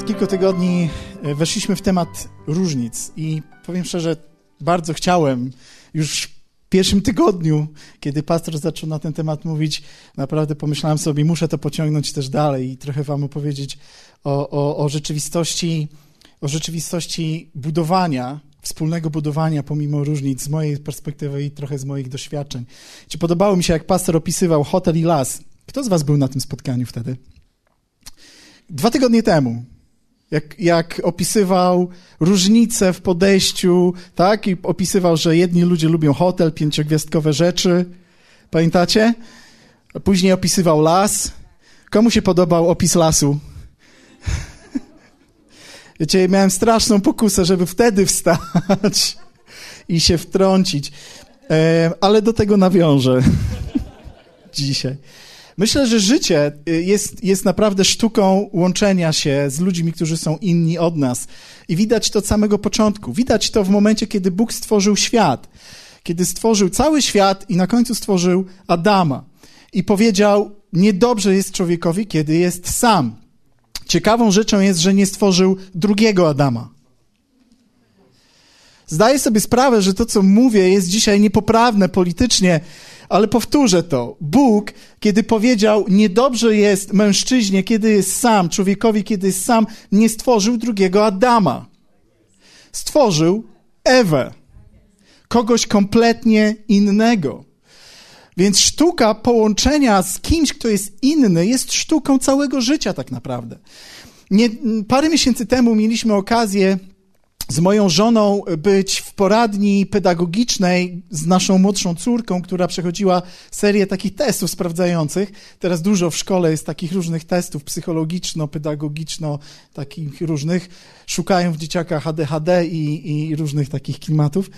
Od kilku tygodni e, weszliśmy w temat różnic i powiem szczerze, bardzo chciałem już w pierwszym tygodniu, kiedy pastor zaczął na ten temat mówić, naprawdę pomyślałem sobie, muszę to pociągnąć też dalej i trochę wam opowiedzieć o, o, o rzeczywistości, o rzeczywistości budowania, wspólnego budowania pomimo różnic z mojej perspektywy i trochę z moich doświadczeń. Czy podobało mi się, jak pastor opisywał hotel i las? Kto z was był na tym spotkaniu wtedy? Dwa tygodnie temu, jak, jak opisywał różnice w podejściu, tak? I opisywał, że jedni ludzie lubią hotel, pięciogwiazdkowe rzeczy. Pamiętacie? Później opisywał las. Komu się podobał opis lasu? Wiecie, miałem straszną pokusę, żeby wtedy wstać i się wtrącić. E, ale do tego nawiążę dzisiaj. Myślę, że życie y, jest, jest naprawdę sztuką łączenia się z ludźmi, którzy są inni od nas. I widać to od samego początku. Widać to w momencie, kiedy Bóg stworzył świat. Kiedy stworzył cały świat i na końcu stworzył Adama. I powiedział, niedobrze jest człowiekowi, kiedy jest sam. Ciekawą rzeczą jest, że nie stworzył drugiego Adama. Zdaję sobie sprawę, że to, co mówię, jest dzisiaj niepoprawne politycznie, ale powtórzę to. Bóg, kiedy powiedział, niedobrze jest mężczyźnie, kiedy jest sam, człowiekowi, kiedy jest sam, nie stworzył drugiego Adama. Stworzył Ewę. Kogoś kompletnie innego. Więc sztuka połączenia z kimś, kto jest inny, jest sztuką całego życia, tak naprawdę. Nie, parę miesięcy temu mieliśmy okazję z moją żoną być w poradni pedagogicznej z naszą młodszą córką, która przechodziła serię takich testów sprawdzających. Teraz dużo w szkole jest takich różnych testów psychologiczno, pedagogiczno, takich różnych. Szukają w dzieciakach ADHD i, i różnych takich klimatów.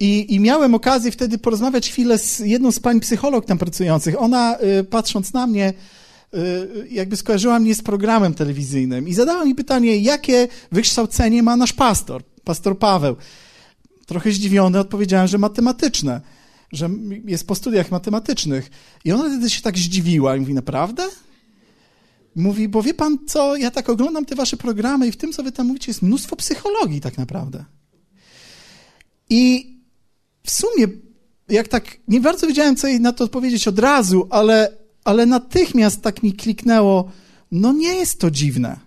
I, I, miałem okazję wtedy porozmawiać chwilę z jedną z pań psycholog tam pracujących. Ona, y, patrząc na mnie, jakby skojarzyła mnie z programem telewizyjnym i zadała mi pytanie, jakie wykształcenie ma nasz pastor, pastor Paweł. Trochę zdziwiony odpowiedziałem, że matematyczne, że jest po studiach matematycznych. I ona wtedy się tak zdziwiła i mówi, naprawdę? Mówi, bo wie pan co, ja tak oglądam te wasze programy i w tym, co wy tam mówicie, jest mnóstwo psychologii tak naprawdę. I w sumie, jak tak, nie bardzo wiedziałem, co jej na to odpowiedzieć od razu, ale ale natychmiast tak mi kliknęło, no nie jest to dziwne,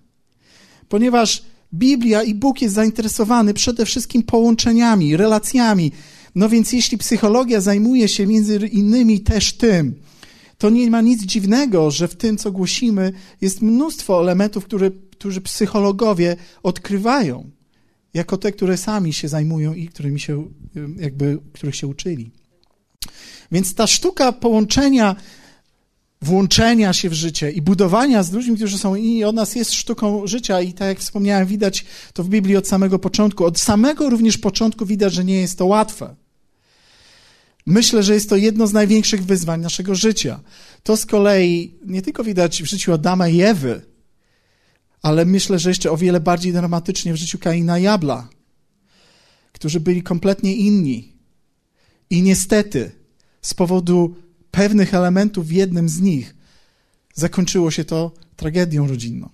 ponieważ Biblia i Bóg jest zainteresowany przede wszystkim połączeniami, relacjami. No więc jeśli psychologia zajmuje się między innymi też tym, to nie ma nic dziwnego, że w tym, co głosimy, jest mnóstwo elementów, które, którzy psychologowie odkrywają, jako te, które sami się zajmują i którymi się, jakby, których się uczyli. Więc ta sztuka połączenia włączenia się w życie i budowania z ludźmi, którzy są inni od nas, jest sztuką życia i tak jak wspomniałem, widać to w Biblii od samego początku. Od samego również początku widać, że nie jest to łatwe. Myślę, że jest to jedno z największych wyzwań naszego życia. To z kolei nie tylko widać w życiu Adama i Ewy, ale myślę, że jeszcze o wiele bardziej dramatycznie w życiu Kaina i Abla, którzy byli kompletnie inni. I niestety, z powodu pewnych elementów w jednym z nich zakończyło się to tragedią rodzinną.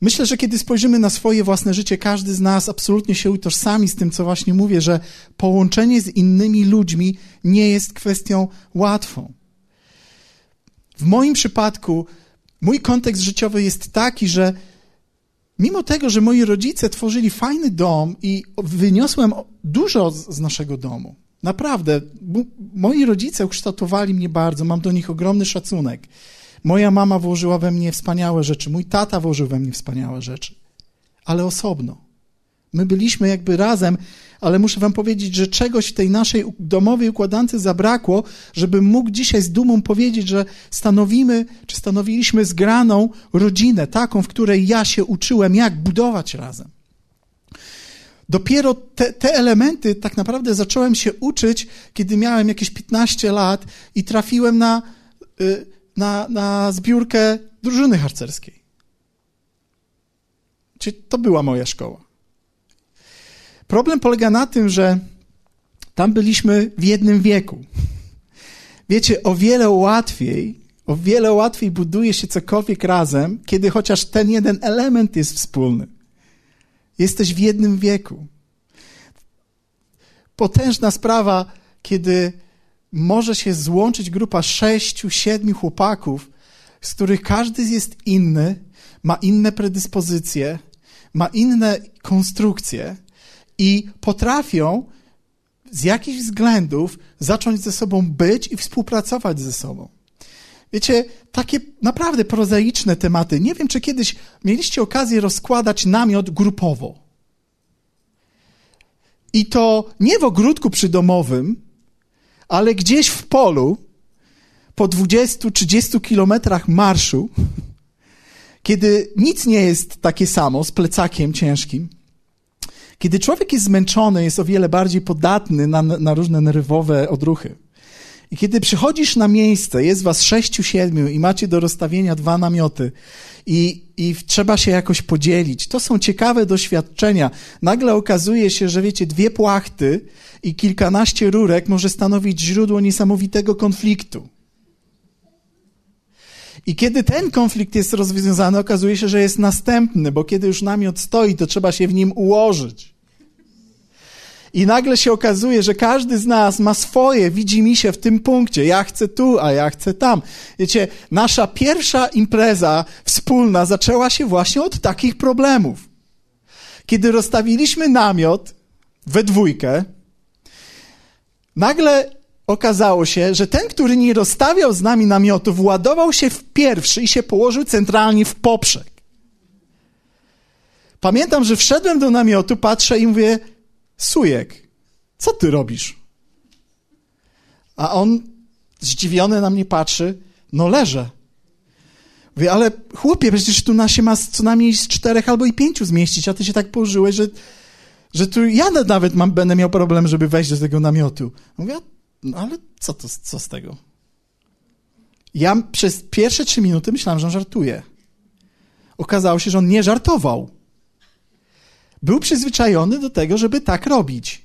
Myślę, że kiedy spojrzymy na swoje własne życie, każdy z nas absolutnie się utożsami z tym, co właśnie mówię, że połączenie z innymi ludźmi nie jest kwestią łatwą. W moim przypadku mój kontekst życiowy jest taki, że mimo tego, że moi rodzice tworzyli fajny dom i wyniosłem dużo z naszego domu, Naprawdę, moi rodzice ukształtowali mnie bardzo, mam do nich ogromny szacunek. Moja mama włożyła we mnie wspaniałe rzeczy, mój tata włożył we mnie wspaniałe rzeczy, ale osobno. My byliśmy jakby razem, ale muszę wam powiedzieć, że czegoś w tej naszej domowej układance zabrakło, żeby mógł dzisiaj z dumą powiedzieć, że stanowimy, czy stanowiliśmy zgraną rodzinę, taką, w której ja się uczyłem, jak budować razem. Dopiero te, te, elementy tak naprawdę zacząłem się uczyć, kiedy miałem jakieś 15 lat i trafiłem na, y, na, na zbiórkę drużyny harcerskiej. Czyli to była moja szkoła. Problem polega na tym, że tam byliśmy w jednym wieku. Wiecie, o wiele łatwiej, O wiele łatwiej buduje się cokolwiek razem, kiedy chociaż ten jeden element jest wspólny. Jesteś w jednym wieku. Potężna sprawa, kiedy może się złączyć grupa sześciu, siedmiu chłopaków, z których każdy jest inny, ma inne predyspozycje, ma inne konstrukcje i potrafią z jakichś względów zacząć ze sobą być i współpracować ze sobą. Wiecie, takie naprawdę prozaiczne tematy. Nie wiem, czy kiedyś mieliście okazję rozkładać namiot grupowo. I to nie w ogródku przydomowym, ale gdzieś w polu, po 20-30 kilometrach marszu, kiedy nic nie jest takie samo, z plecakiem ciężkim, kiedy człowiek jest zmęczony, jest o wiele bardziej podatny na, na różne nerwowe odruchy. I kiedy przychodzisz na miejsce, jest was sześciu, siedmiu i macie do rozstawienia dwa namioty i, i trzeba się jakoś podzielić. To są ciekawe doświadczenia. Nagle okazuje się, że wiecie, dwie płachty i kilkanaście rurek może stanowić źródło niesamowitego konfliktu. I kiedy ten konflikt jest rozwiązany, okazuje się, że jest następny, bo kiedy już namiot stoi, to trzeba się w nim ułożyć. I nagle się okazuje, że każdy z nas ma swoje, widzi mi się w tym punkcie. Ja chcę tu, a ja chcę tam. Wiecie, nasza pierwsza impreza wspólna zaczęła się właśnie od takich problemów. Kiedy rozstawiliśmy namiot we dwójkę, nagle okazało się, że ten, który nie rozstawiał z nami namiotu, władował się w pierwszy i się położył centralnie w poprzek. Pamiętam, że wszedłem do namiotu, patrzę i mówię, Sujek, co ty robisz? A on zdziwiony na mnie patrzy, no leżę. Mówię, ale chłopie, przecież tu na się ma co najmniej z czterech albo i pięciu zmieścić, a ty się tak położyłeś, że, że tu ja nawet mam, będę miał problem, żeby wejść do tego namiotu. Mówię, no ale co, to, co z tego? Ja przez pierwsze trzy minuty myślałem, że on żartuje. Okazało się, że on nie żartował. Był przyzwyczajony do tego, żeby tak robić.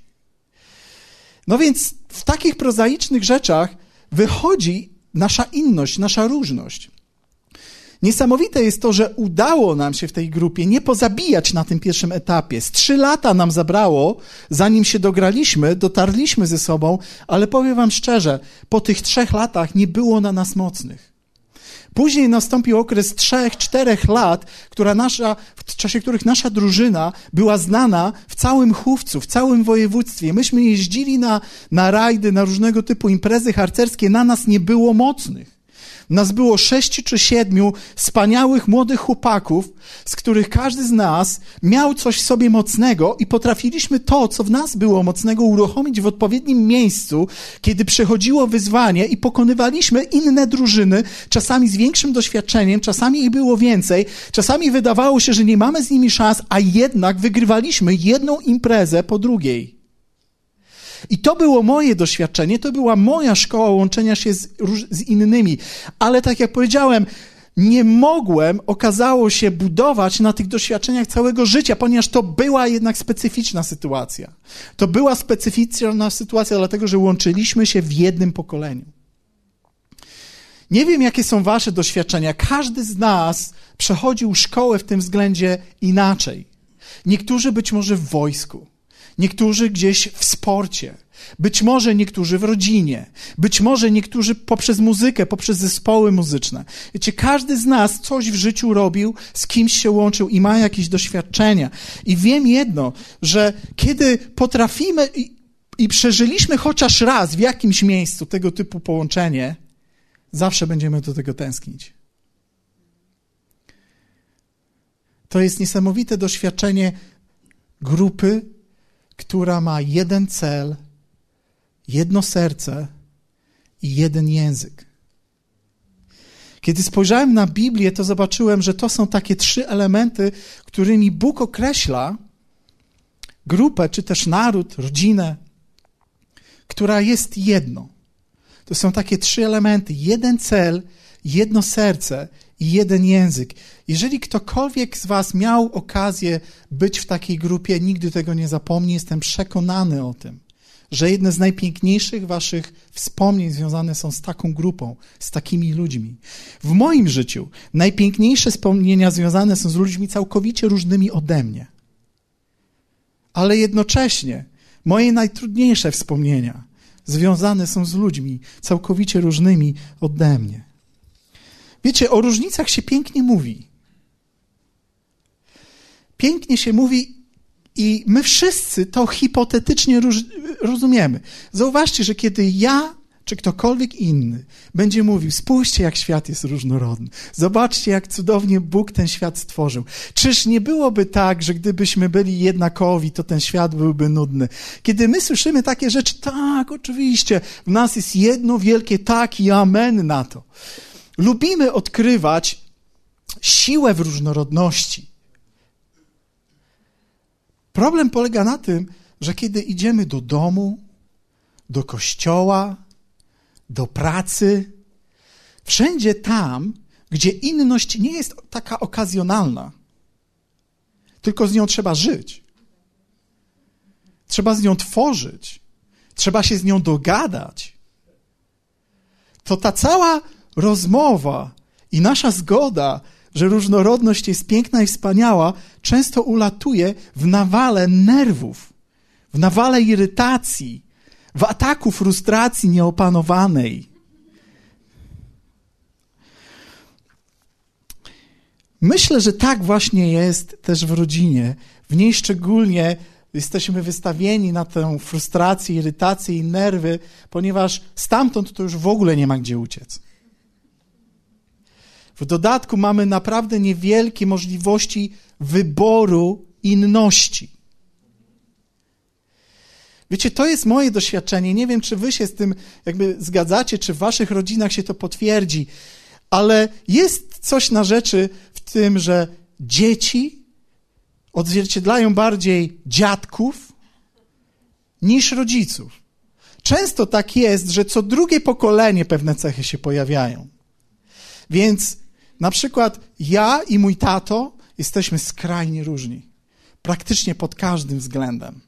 No więc w takich prozaicznych rzeczach wychodzi nasza inność, nasza różność. Niesamowite jest to, że udało nam się w tej grupie nie pozabijać na tym pierwszym etapie. Z trzy lata nam zabrało, zanim się dograliśmy, dotarliśmy ze sobą, ale powiem Wam szczerze, po tych trzech latach nie było na nas mocnych. Później nastąpił okres trzech, czterech lat, która nasza, w czasie których nasza drużyna była znana w całym chówcu, w całym województwie. Myśmy jeździli na, na rajdy, na różnego typu imprezy harcerskie, na nas nie było mocnych. Nas było sześciu czy siedmiu wspaniałych młodych chłopaków, z których każdy z nas miał coś w sobie mocnego i potrafiliśmy to, co w nas było mocnego, uruchomić w odpowiednim miejscu, kiedy przechodziło wyzwanie i pokonywaliśmy inne drużyny, czasami z większym doświadczeniem, czasami ich było więcej, czasami wydawało się, że nie mamy z nimi szans, a jednak wygrywaliśmy jedną imprezę po drugiej. I to było moje doświadczenie, to była moja szkoła łączenia się z, z innymi. Ale tak jak powiedziałem, nie mogłem, okazało się, budować na tych doświadczeniach całego życia, ponieważ to była jednak specyficzna sytuacja. To była specyficzna sytuacja, dlatego że łączyliśmy się w jednym pokoleniu. Nie wiem, jakie są Wasze doświadczenia. Każdy z nas przechodził szkołę w tym względzie inaczej. Niektórzy być może w wojsku, niektórzy gdzieś w sporcie, być może niektórzy w rodzinie, być może niektórzy poprzez muzykę, poprzez zespoły muzyczne. Wiecie, każdy z nas coś w życiu robił, z kimś się łączył i ma jakieś doświadczenia. I wiem jedno, że kiedy potrafimy i, i przeżyliśmy chociaż raz w jakimś miejscu tego typu połączenie, zawsze będziemy do tego tęsknić. To jest niesamowite doświadczenie grupy, która ma jeden cel, jedno serce i jeden język. Kiedy spojrzałem na Biblię, to zobaczyłem, że to są takie trzy elementy, którymi Bóg określa grupę, czy też naród, rodzinę, która jest jedno. To są takie trzy elementy: jeden cel, jedno serce i jeden język. Jeżeli ktokolwiek z Was miał okazję być w takiej grupie, nigdy tego nie zapomni, jestem przekonany o tym że jedne z najpiękniejszych waszych wspomnień związane są z taką grupą, z takimi ludźmi. W moim życiu najpiękniejsze wspomnienia związane są z ludźmi całkowicie różnymi ode mnie. Ale jednocześnie moje najtrudniejsze wspomnienia związane są z ludźmi całkowicie różnymi ode mnie. Wiecie, o różnicach się pięknie mówi. Pięknie się mówi i my wszyscy to hipotetycznie rozumiemy. Zauważcie, że kiedy ja czy ktokolwiek inny będzie mówił: Spójrzcie, jak świat jest różnorodny, zobaczcie, jak cudownie Bóg ten świat stworzył. Czyż nie byłoby tak, że gdybyśmy byli jednakowi, to ten świat byłby nudny? Kiedy my słyszymy takie rzeczy, tak, oczywiście, w nas jest jedno wielkie tak i amen na to. Lubimy odkrywać siłę w różnorodności. Problem polega na tym, że kiedy idziemy do domu, do kościoła, do pracy, wszędzie tam, gdzie inność nie jest taka okazjonalna, tylko z nią trzeba żyć. Trzeba z nią tworzyć. Trzeba się z nią dogadać. To ta cała rozmowa i nasza zgoda że różnorodność jest piękna i wspaniała, często ulatuje w nawale nerwów, w nawale irytacji, w ataku frustracji nieopanowanej. Myślę, że tak właśnie jest też w rodzinie. W niej szczególnie jesteśmy wystawieni na tę frustrację, irytację i nerwy, ponieważ stamtąd to już w ogóle nie ma gdzie uciec. W dodatku mamy naprawdę niewielkie możliwości wyboru inności. Wiecie, to jest moje doświadczenie. Nie wiem, czy wy się z tym jakby zgadzacie, czy w waszych rodzinach się to potwierdzi, ale jest coś na rzeczy w tym, że dzieci odzwierciedlają bardziej dziadków niż rodziców. Często tak jest, że co drugie pokolenie pewne cechy się pojawiają. Więc na przykład ja i mój tato jesteśmy skrajnie różni. Praktycznie pod każdym względem.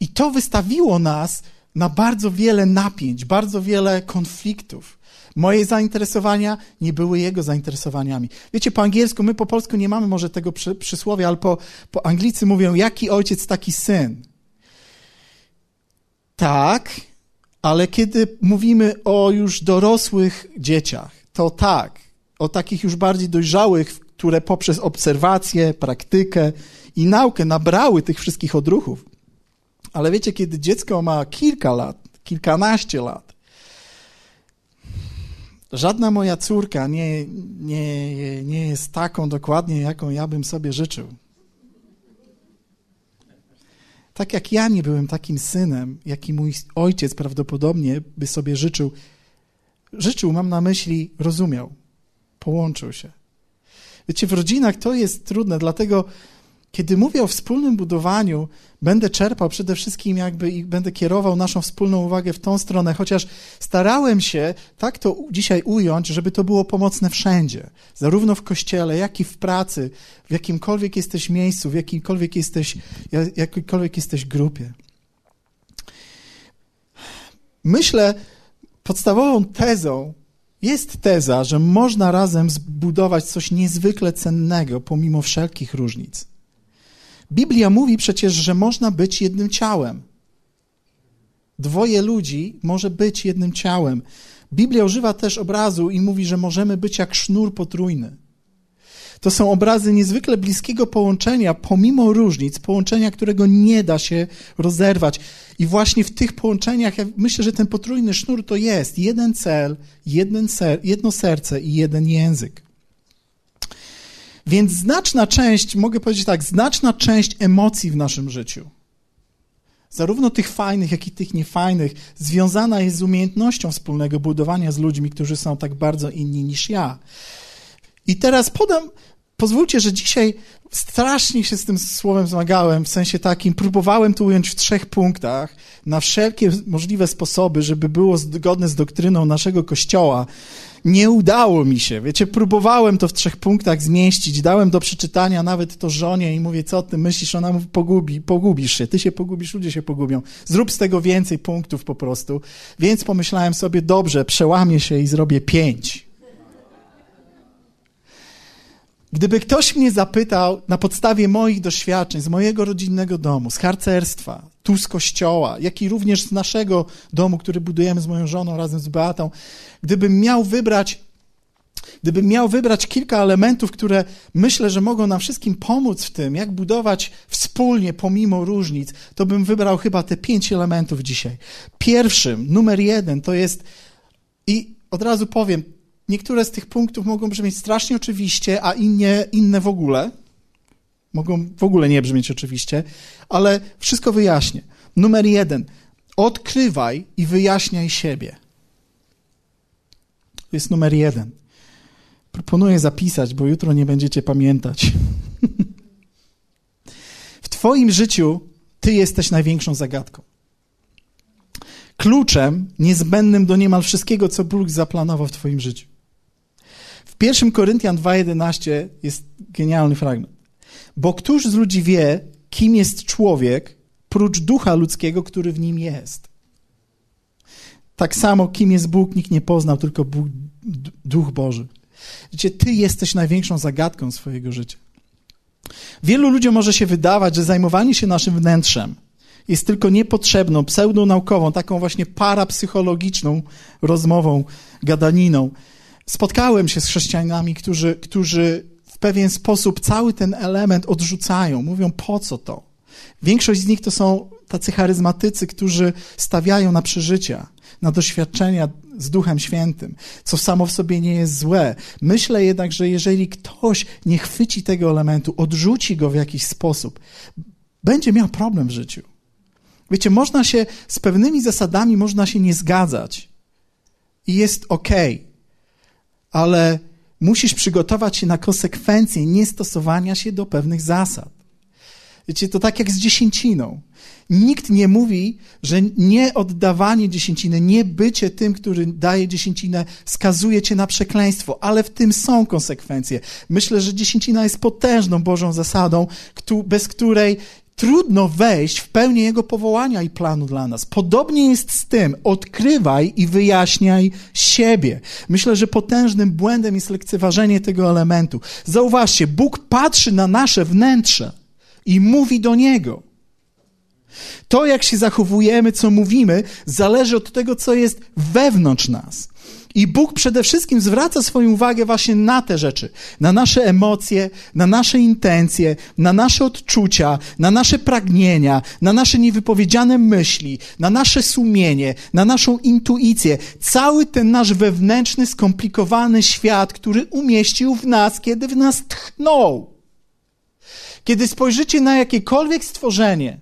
I to wystawiło nas na bardzo wiele napięć, bardzo wiele konfliktów. Moje zainteresowania nie były jego zainteresowaniami. Wiecie, po angielsku, my po polsku nie mamy może tego przy, przysłowia, ale po, po anglicy mówią, jaki ojciec, taki syn. Tak, ale kiedy mówimy o już dorosłych dzieciach, to tak o takich już bardziej dojrzałych, które poprzez obserwację, praktykę i naukę nabrały tych wszystkich odruchów. Ale wiecie, kiedy dziecko ma kilka lat, kilkanaście lat, żadna moja córka nie, nie, nie jest taką dokładnie, jaką ja bym sobie życzył. Tak jak ja nie byłem takim synem, jaki mój ojciec prawdopodobnie by sobie życzył, życzył, mam na myśli, rozumiał połączył się. Wiecie, w rodzinach to jest trudne, dlatego kiedy mówię o wspólnym budowaniu, będę czerpał przede wszystkim jakby i będę kierował naszą wspólną uwagę w tą stronę, chociaż starałem się tak to dzisiaj ująć, żeby to było pomocne wszędzie, zarówno w kościele, jak i w pracy, w jakimkolwiek jesteś miejscu, w jakimkolwiek jesteś, jakiejkolwiek jesteś grupie. Myślę, podstawową tezą jest teza, że można razem zbudować coś niezwykle cennego pomimo wszelkich różnic. Biblia mówi przecież, że można być jednym ciałem. Dwoje ludzi może być jednym ciałem. Biblia używa też obrazu i mówi, że możemy być jak sznur potrójny. To są obrazy niezwykle bliskiego połączenia, pomimo różnic, połączenia, którego nie da się rozerwać. I właśnie w tych połączeniach, ja myślę, że ten potrójny sznur to jest jeden cel, jeden ser, jedno serce i jeden język. Więc znaczna część, mogę powiedzieć tak, znaczna część emocji w naszym życiu, zarówno tych fajnych, jak i tych niefajnych, związana jest z umiejętnością wspólnego budowania z ludźmi, którzy są tak bardzo inni niż ja. I teraz podam pozwólcie, że dzisiaj strasznie się z tym słowem zmagałem, w sensie takim, próbowałem to ująć w trzech punktach, na wszelkie możliwe sposoby, żeby było zgodne z doktryną naszego Kościoła. Nie udało mi się. Wiecie, próbowałem to w trzech punktach zmieścić, dałem do przeczytania nawet to żonie i mówię, co ty myślisz? Ona mówi, pogubi, pogubisz się, ty się pogubisz, ludzie się pogubią. Zrób z tego więcej punktów po prostu. Więc pomyślałem sobie, dobrze, przełamię się i zrobię pięć. Gdyby ktoś mnie zapytał na podstawie moich doświadczeń z mojego rodzinnego domu, z harcerstwa, tu z kościoła, jak i również z naszego domu, który budujemy z moją żoną razem z Beatą, gdybym miał wybrać, gdybym miał wybrać kilka elementów, które myślę, że mogą nam wszystkim pomóc w tym, jak budować wspólnie pomimo różnic, to bym wybrał chyba te pięć elementów dzisiaj. Pierwszym, numer jeden, to jest i od razu powiem, niektóre z tych punktów mogą brzmieć strasznie oczywiście, a inne, inne w ogóle. Mogą w ogóle nie brzmieć oczywiście, ale wszystko wyjaśnię. Numer jeden. Odkrywaj i wyjaśniaj siebie. To jest numer jeden. Proponuję zapisać, bo jutro nie będziecie pamiętać. w Twoim życiu Ty jesteś największą zagadką. Kluczem niezbędnym do niemal wszystkiego, co Bóg zaplanował w Twoim życiu. W 1 Koryntian 2,11 jest genialny fragment. Bo któż z ludzi wie, kim jest człowiek, prócz ducha ludzkiego, który w nim jest? Tak samo, kim jest Bóg, nikt nie poznał, tylko Bóg, Duch Boży. Wiecie, ty jesteś największą zagadką swojego życia. Wielu ludziom może się wydawać, że zajmowanie się naszym wnętrzem jest tylko niepotrzebną, pseudonaukową, taką właśnie parapsychologiczną rozmową, gadaniną. Spotkałem się z chrześcijanami, którzy, którzy w pewien sposób cały ten element odrzucają. Mówią, po co to? Większość z nich to są tacy charyzmatycy, którzy stawiają na przeżycia, na doświadczenia z Duchem Świętym, co samo w sobie nie jest złe. Myślę jednak, że jeżeli ktoś nie chwyci tego elementu, odrzuci go w jakiś sposób, będzie miał problem w życiu. Wiecie, można się z pewnymi zasadami można się nie zgadzać i jest ok, ale musisz przygotować się na konsekwencje niestosowania się do pewnych zasad. Wiecie, to tak jak z dziesięciną. Nikt nie mówi, że nie oddawanie dziesięciny, nie bycie tym, który daje dziesięcinę, skazuje cię na przekleństwo, ale w tym są konsekwencje. Myślę, że dziesięcina jest potężną Bożą zasadą, bez której trudno wejść w pełnię Jego powołania i planu dla nas. Podobnie jest z tym, odkrywaj i wyjaśniaj siebie. Myślę, że potężnym błędem jest lekceważenie tego elementu. Zauważcie, Bóg patrzy na nasze wnętrze i mówi do Niego. To, jak się zachowujemy, co mówimy, zależy od tego, co jest wewnątrz nas. I Bóg przede wszystkim zwraca swoją uwagę właśnie na te rzeczy, na nasze emocje, na nasze intencje, na nasze odczucia, na nasze pragnienia, na nasze niewypowiedziane myśli, na nasze sumienie, na naszą intuicję. Cały ten nasz wewnętrzny, skomplikowany świat, który umieścił w nas, kiedy w nas tchnął. Kiedy spojrzycie na jakiekolwiek stworzenie,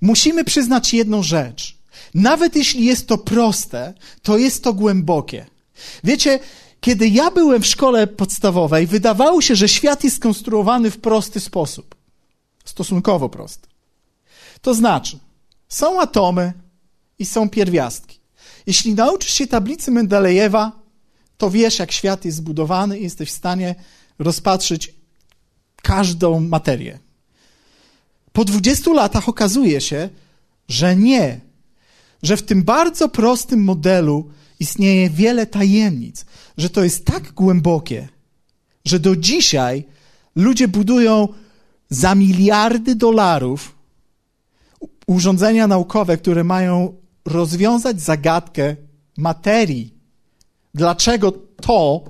musimy przyznać jedną rzecz – nawet jeśli jest to proste, to jest to głębokie. Wiecie, kiedy ja byłem w szkole podstawowej, wydawało się, że świat jest skonstruowany w prosty sposób. Stosunkowo prosty. To znaczy, są atomy i są pierwiastki. Jeśli nauczysz się tablicy Mendelejewa, to wiesz, jak świat jest zbudowany i jesteś w stanie rozpatrzyć każdą materię. Po 20 latach okazuje się, że nie, że w tym bardzo prostym modelu istnieje wiele tajemnic, że to jest tak głębokie, że do dzisiaj ludzie budują za miliardy dolarów urządzenia naukowe, które mają rozwiązać zagadkę materii. Dlaczego to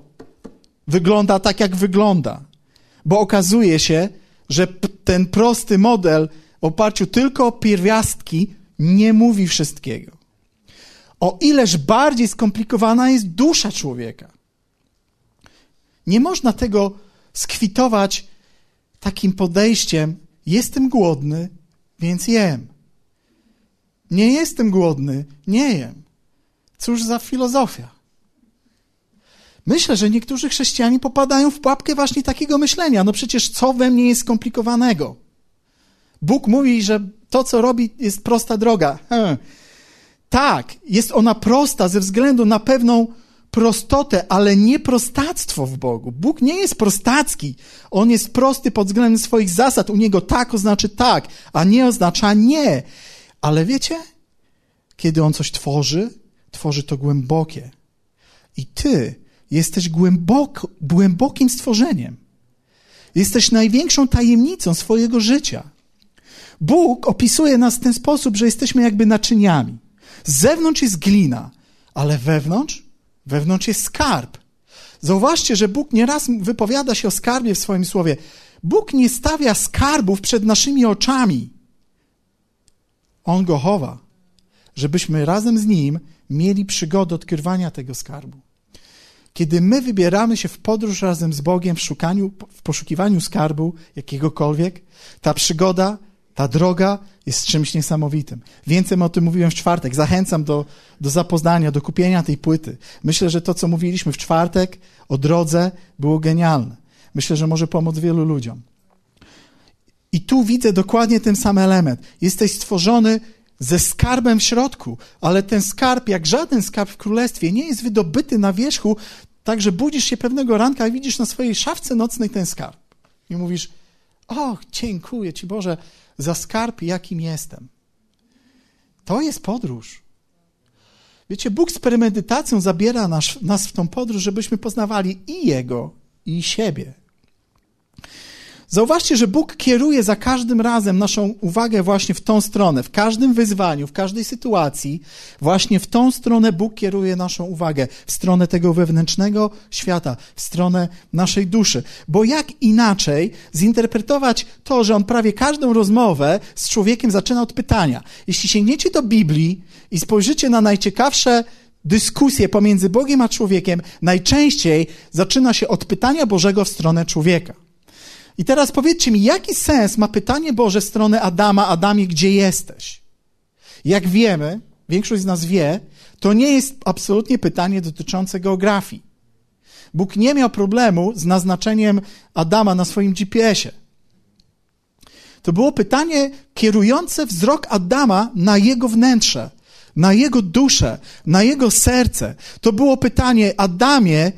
wygląda tak, jak wygląda? Bo okazuje się, że ten prosty model w oparciu tylko o pierwiastki nie mówi wszystkiego. O ileż bardziej skomplikowana jest dusza człowieka. Nie można tego skwitować takim podejściem: jestem głodny, więc jem. Nie jestem głodny, nie jem. Cóż za filozofia. Myślę, że niektórzy chrześcijanie popadają w pułapkę właśnie takiego myślenia. No przecież co we mnie jest skomplikowanego? Bóg mówi, że to, co robi, jest prosta droga. Hmm. Tak, jest ona prosta ze względu na pewną prostotę, ale nie prostactwo w Bogu. Bóg nie jest prostacki. On jest prosty pod względem swoich zasad. U niego tak oznacza tak, a nie oznacza nie. Ale wiecie, kiedy on coś tworzy, tworzy to głębokie. I ty jesteś głębokim stworzeniem. Jesteś największą tajemnicą swojego życia. Bóg opisuje nas w ten sposób, że jesteśmy jakby naczyniami. Z zewnątrz jest glina, ale wewnątrz, wewnątrz jest skarb. Zauważcie, że Bóg nieraz wypowiada się o skarbie w swoim słowie. Bóg nie stawia skarbów przed naszymi oczami. On go chowa, żebyśmy razem z Nim mieli przygodę odkrywania tego skarbu. Kiedy my wybieramy się w podróż razem z Bogiem w, szukaniu, w poszukiwaniu skarbu jakiegokolwiek, ta przygoda ta droga jest czymś niesamowitym. Więcej o tym mówiłem w czwartek. Zachęcam do, do zapoznania, do kupienia tej płyty. Myślę, że to, co mówiliśmy w czwartek o drodze, było genialne. Myślę, że może pomóc wielu ludziom. I tu widzę dokładnie ten sam element. Jesteś stworzony ze skarbem w środku, ale ten skarb, jak żaden skarb w królestwie, nie jest wydobyty na wierzchu, tak że budzisz się pewnego ranka i widzisz na swojej szafce nocnej ten skarb. I mówisz, o, dziękuję Ci Boże, za skarb, jakim jestem. To jest podróż. Wiecie, Bóg z premedytacją zabiera nas, nas w tą podróż, żebyśmy poznawali i Jego, i siebie. Zauważcie, że Bóg kieruje za każdym razem naszą uwagę właśnie w tą stronę. W każdym wyzwaniu, w każdej sytuacji, właśnie w tą stronę Bóg kieruje naszą uwagę. W stronę tego wewnętrznego świata, w stronę naszej duszy. Bo jak inaczej zinterpretować to, że On prawie każdą rozmowę z człowiekiem zaczyna od pytania. Jeśli sięgniecie do Biblii i spojrzycie na najciekawsze dyskusje pomiędzy Bogiem a człowiekiem, najczęściej zaczyna się od pytania Bożego w stronę człowieka. I teraz powiedzcie mi, jaki sens ma pytanie Boże w stronę Adama, Adamie, gdzie jesteś? Jak wiemy, większość z nas wie, to nie jest absolutnie pytanie dotyczące geografii. Bóg nie miał problemu z naznaczeniem Adama na swoim GPS-ie. To było pytanie kierujące wzrok Adama na jego wnętrze, na jego duszę, na jego serce. To było pytanie, Adamie,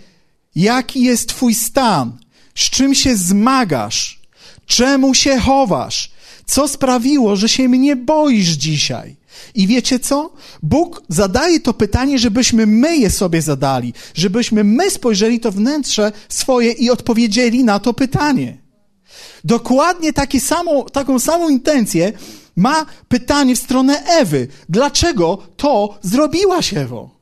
jaki jest Twój stan? Z czym się zmagasz? Czemu się chowasz? Co sprawiło, że się mnie boisz dzisiaj? I wiecie co? Bóg zadaje to pytanie, żebyśmy my je sobie zadali, żebyśmy my spojrzeli to wnętrze swoje i odpowiedzieli na to pytanie. Dokładnie samo, taką samą intencję ma pytanie w stronę Ewy. Dlaczego to zrobiłaś, Ewo?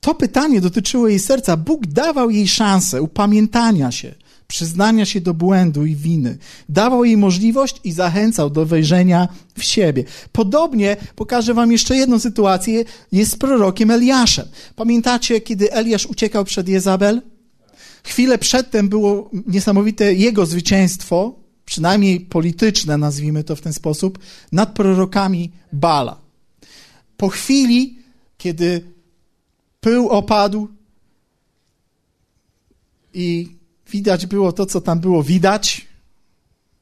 To pytanie dotyczyło jej serca. Bóg dawał jej szansę upamiętania się, przyznania się do błędu i winy. Dawał jej możliwość i zachęcał do wejrzenia w siebie. Podobnie pokażę wam jeszcze jedną sytuację, jest z prorokiem Eliaszem. Pamiętacie, kiedy Eliasz uciekał przed Jezabel? Chwilę przedtem było niesamowite jego zwycięstwo, przynajmniej polityczne, nazwijmy to w ten sposób, nad prorokami Bala. Po chwili, kiedy pył opadł i widać było to, co tam było widać.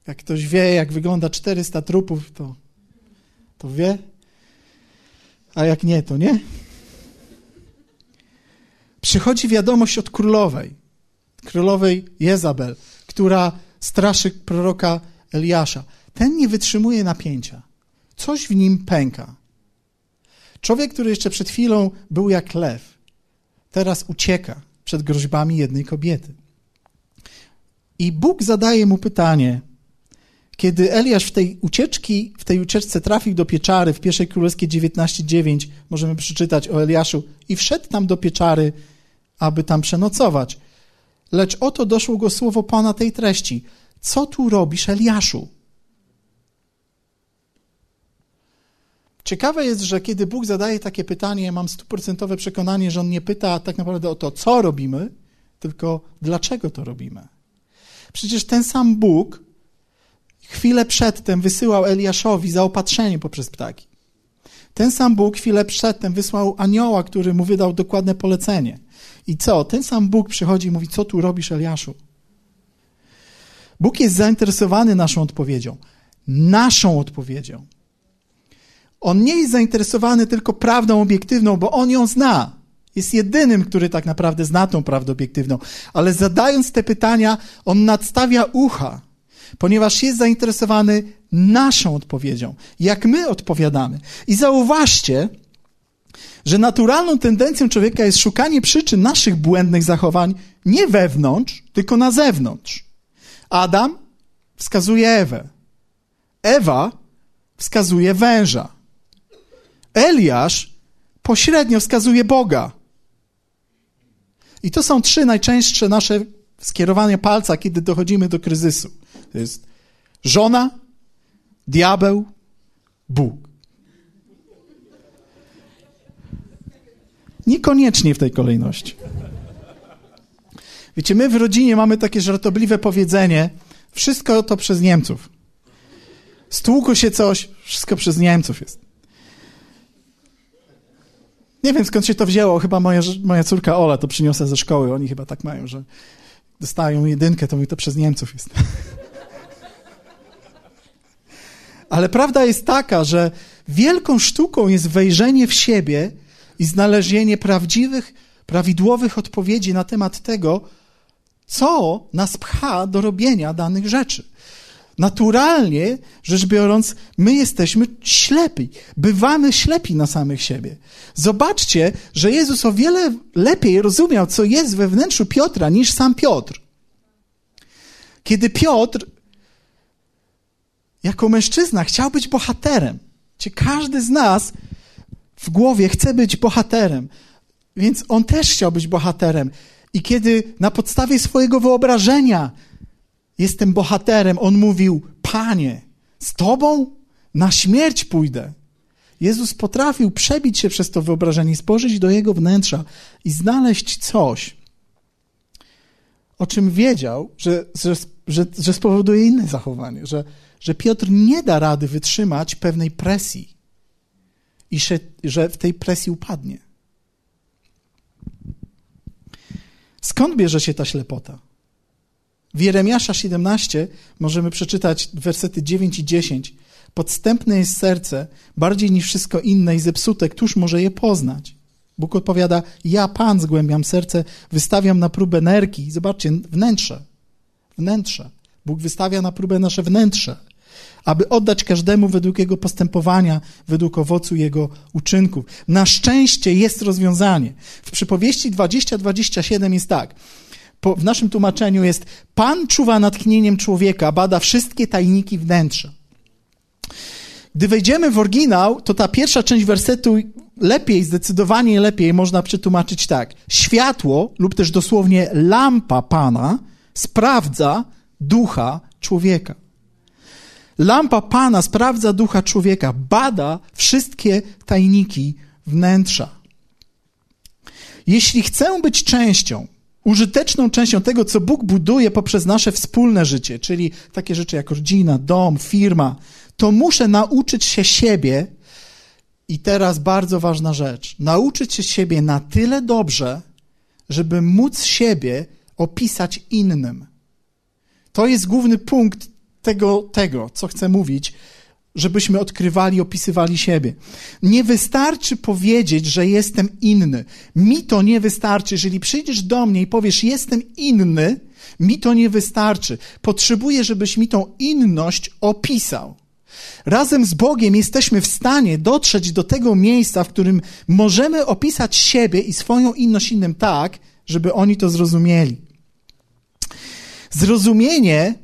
Jak ktoś wie, jak wygląda 400 trupów, to, to wie. A jak nie, to nie. Przychodzi wiadomość od królowej, królowej Jezabel, która straszy proroka Eliasza. Ten nie wytrzymuje napięcia. Coś w nim pęka. Człowiek, który jeszcze przed chwilą był jak lew, teraz ucieka przed groźbami jednej kobiety. I Bóg zadaje mu pytanie, kiedy Eliasz w tej ucieczki, w tej ucieczce trafił do pieczary w pierwszej królewskiej 19:9, możemy przeczytać o Eliaszu i wszedł tam do pieczary, aby tam przenocować. Lecz oto doszło go słowo Pana tej treści: Co tu robisz, Eliaszu? Ciekawe jest, że kiedy Bóg zadaje takie pytanie, mam stuprocentowe przekonanie, że On nie pyta tak naprawdę o to, co robimy, tylko dlaczego to robimy. Przecież ten sam Bóg chwilę przedtem wysyłał Eliaszowi zaopatrzenie poprzez ptaki. Ten sam Bóg chwilę przedtem wysłał anioła, który mu wydał dokładne polecenie. I co? Ten sam Bóg przychodzi i mówi: Co tu robisz, Eliaszu? Bóg jest zainteresowany naszą odpowiedzią. Naszą odpowiedzią. On nie jest zainteresowany tylko prawdą obiektywną, bo on ją zna. Jest jedynym, który tak naprawdę zna tą prawdę obiektywną. Ale zadając te pytania, on nadstawia ucha, ponieważ jest zainteresowany naszą odpowiedzią, jak my odpowiadamy. I zauważcie, że naturalną tendencją człowieka jest szukanie przyczyn naszych błędnych zachowań nie wewnątrz, tylko na zewnątrz. Adam wskazuje Ewę. Ewa wskazuje węża. Eliasz pośrednio wskazuje Boga. I to są trzy najczęstsze nasze skierowania palca, kiedy dochodzimy do kryzysu. To jest żona, diabeł, Bóg. Niekoniecznie w tej kolejności. Wiecie, my w rodzinie mamy takie żartobliwe powiedzenie: wszystko to przez Niemców. Stłuku się coś, wszystko przez Niemców jest. Nie wiem skąd się to wzięło, chyba moja, moja córka Ola to przyniosła ze szkoły. Oni chyba tak mają, że dostają jedynkę, to mówi to przez Niemców jest. Ale prawda jest taka, że wielką sztuką jest wejrzenie w siebie i znalezienie prawdziwych, prawidłowych odpowiedzi na temat tego, co nas pcha do robienia danych rzeczy. Naturalnie rzecz biorąc, my jesteśmy ślepi. Bywamy ślepi na samych siebie. Zobaczcie, że Jezus o wiele lepiej rozumiał, co jest we wnętrzu Piotra, niż sam Piotr. Kiedy Piotr, jako mężczyzna, chciał być bohaterem, czy każdy z nas w głowie chce być bohaterem, więc on też chciał być bohaterem. I kiedy na podstawie swojego wyobrażenia jestem bohaterem, on mówił: Panie, z Tobą na śmierć pójdę. Jezus potrafił przebić się przez to wyobrażenie, spojrzeć do jego wnętrza i znaleźć coś, o czym wiedział, że, że, że, że spowoduje inne zachowanie, że, że Piotr nie da rady wytrzymać pewnej presji i że, że w tej presji upadnie. Skąd bierze się ta ślepota? W Jeremiasza 17 możemy przeczytać wersety 9 i 10. Podstępne jest serce, bardziej niż wszystko inne i zepsute, któż może je poznać? Bóg odpowiada, ja Pan zgłębiam serce, wystawiam na próbę nerki. Zobaczcie, wnętrze, wnętrze. Bóg wystawia na próbę nasze wnętrze, aby oddać każdemu według jego postępowania, według owocu jego uczynków. Na szczęście jest rozwiązanie. W przypowieści 20-27 jest tak po, w naszym tłumaczeniu jest Pan czuwa nad tchnieniem człowieka, bada wszystkie tajniki wnętrza. Gdy wejdziemy w oryginał, to ta pierwsza część wersetu lepiej, zdecydowanie lepiej można przetłumaczyć tak. Światło, lub też dosłownie lampa Pana, sprawdza ducha człowieka. Lampa Pana sprawdza ducha człowieka, bada wszystkie tajniki wnętrza. Jeśli chcę być częścią użyteczną częścią tego, co Bóg buduje poprzez nasze wspólne życie, czyli takie rzeczy jak rodzina, dom, firma, to muszę nauczyć się siebie. I teraz bardzo ważna rzecz: nauczyć się siebie na tyle dobrze, żeby móc siebie opisać innym. To jest główny punkt tego, tego co chcę mówić, żebyśmy odkrywali, opisywali siebie. Nie wystarczy powiedzieć, że jestem inny. Mi to nie wystarczy. Jeżeli przyjdziesz do mnie i powiesz, jestem inny, mi to nie wystarczy. Potrzebuję, żebyś mi tą inność opisał. Razem z Bogiem jesteśmy w stanie dotrzeć do tego miejsca, w którym możemy opisać siebie i swoją inność innym tak, żeby oni to zrozumieli. Zrozumienie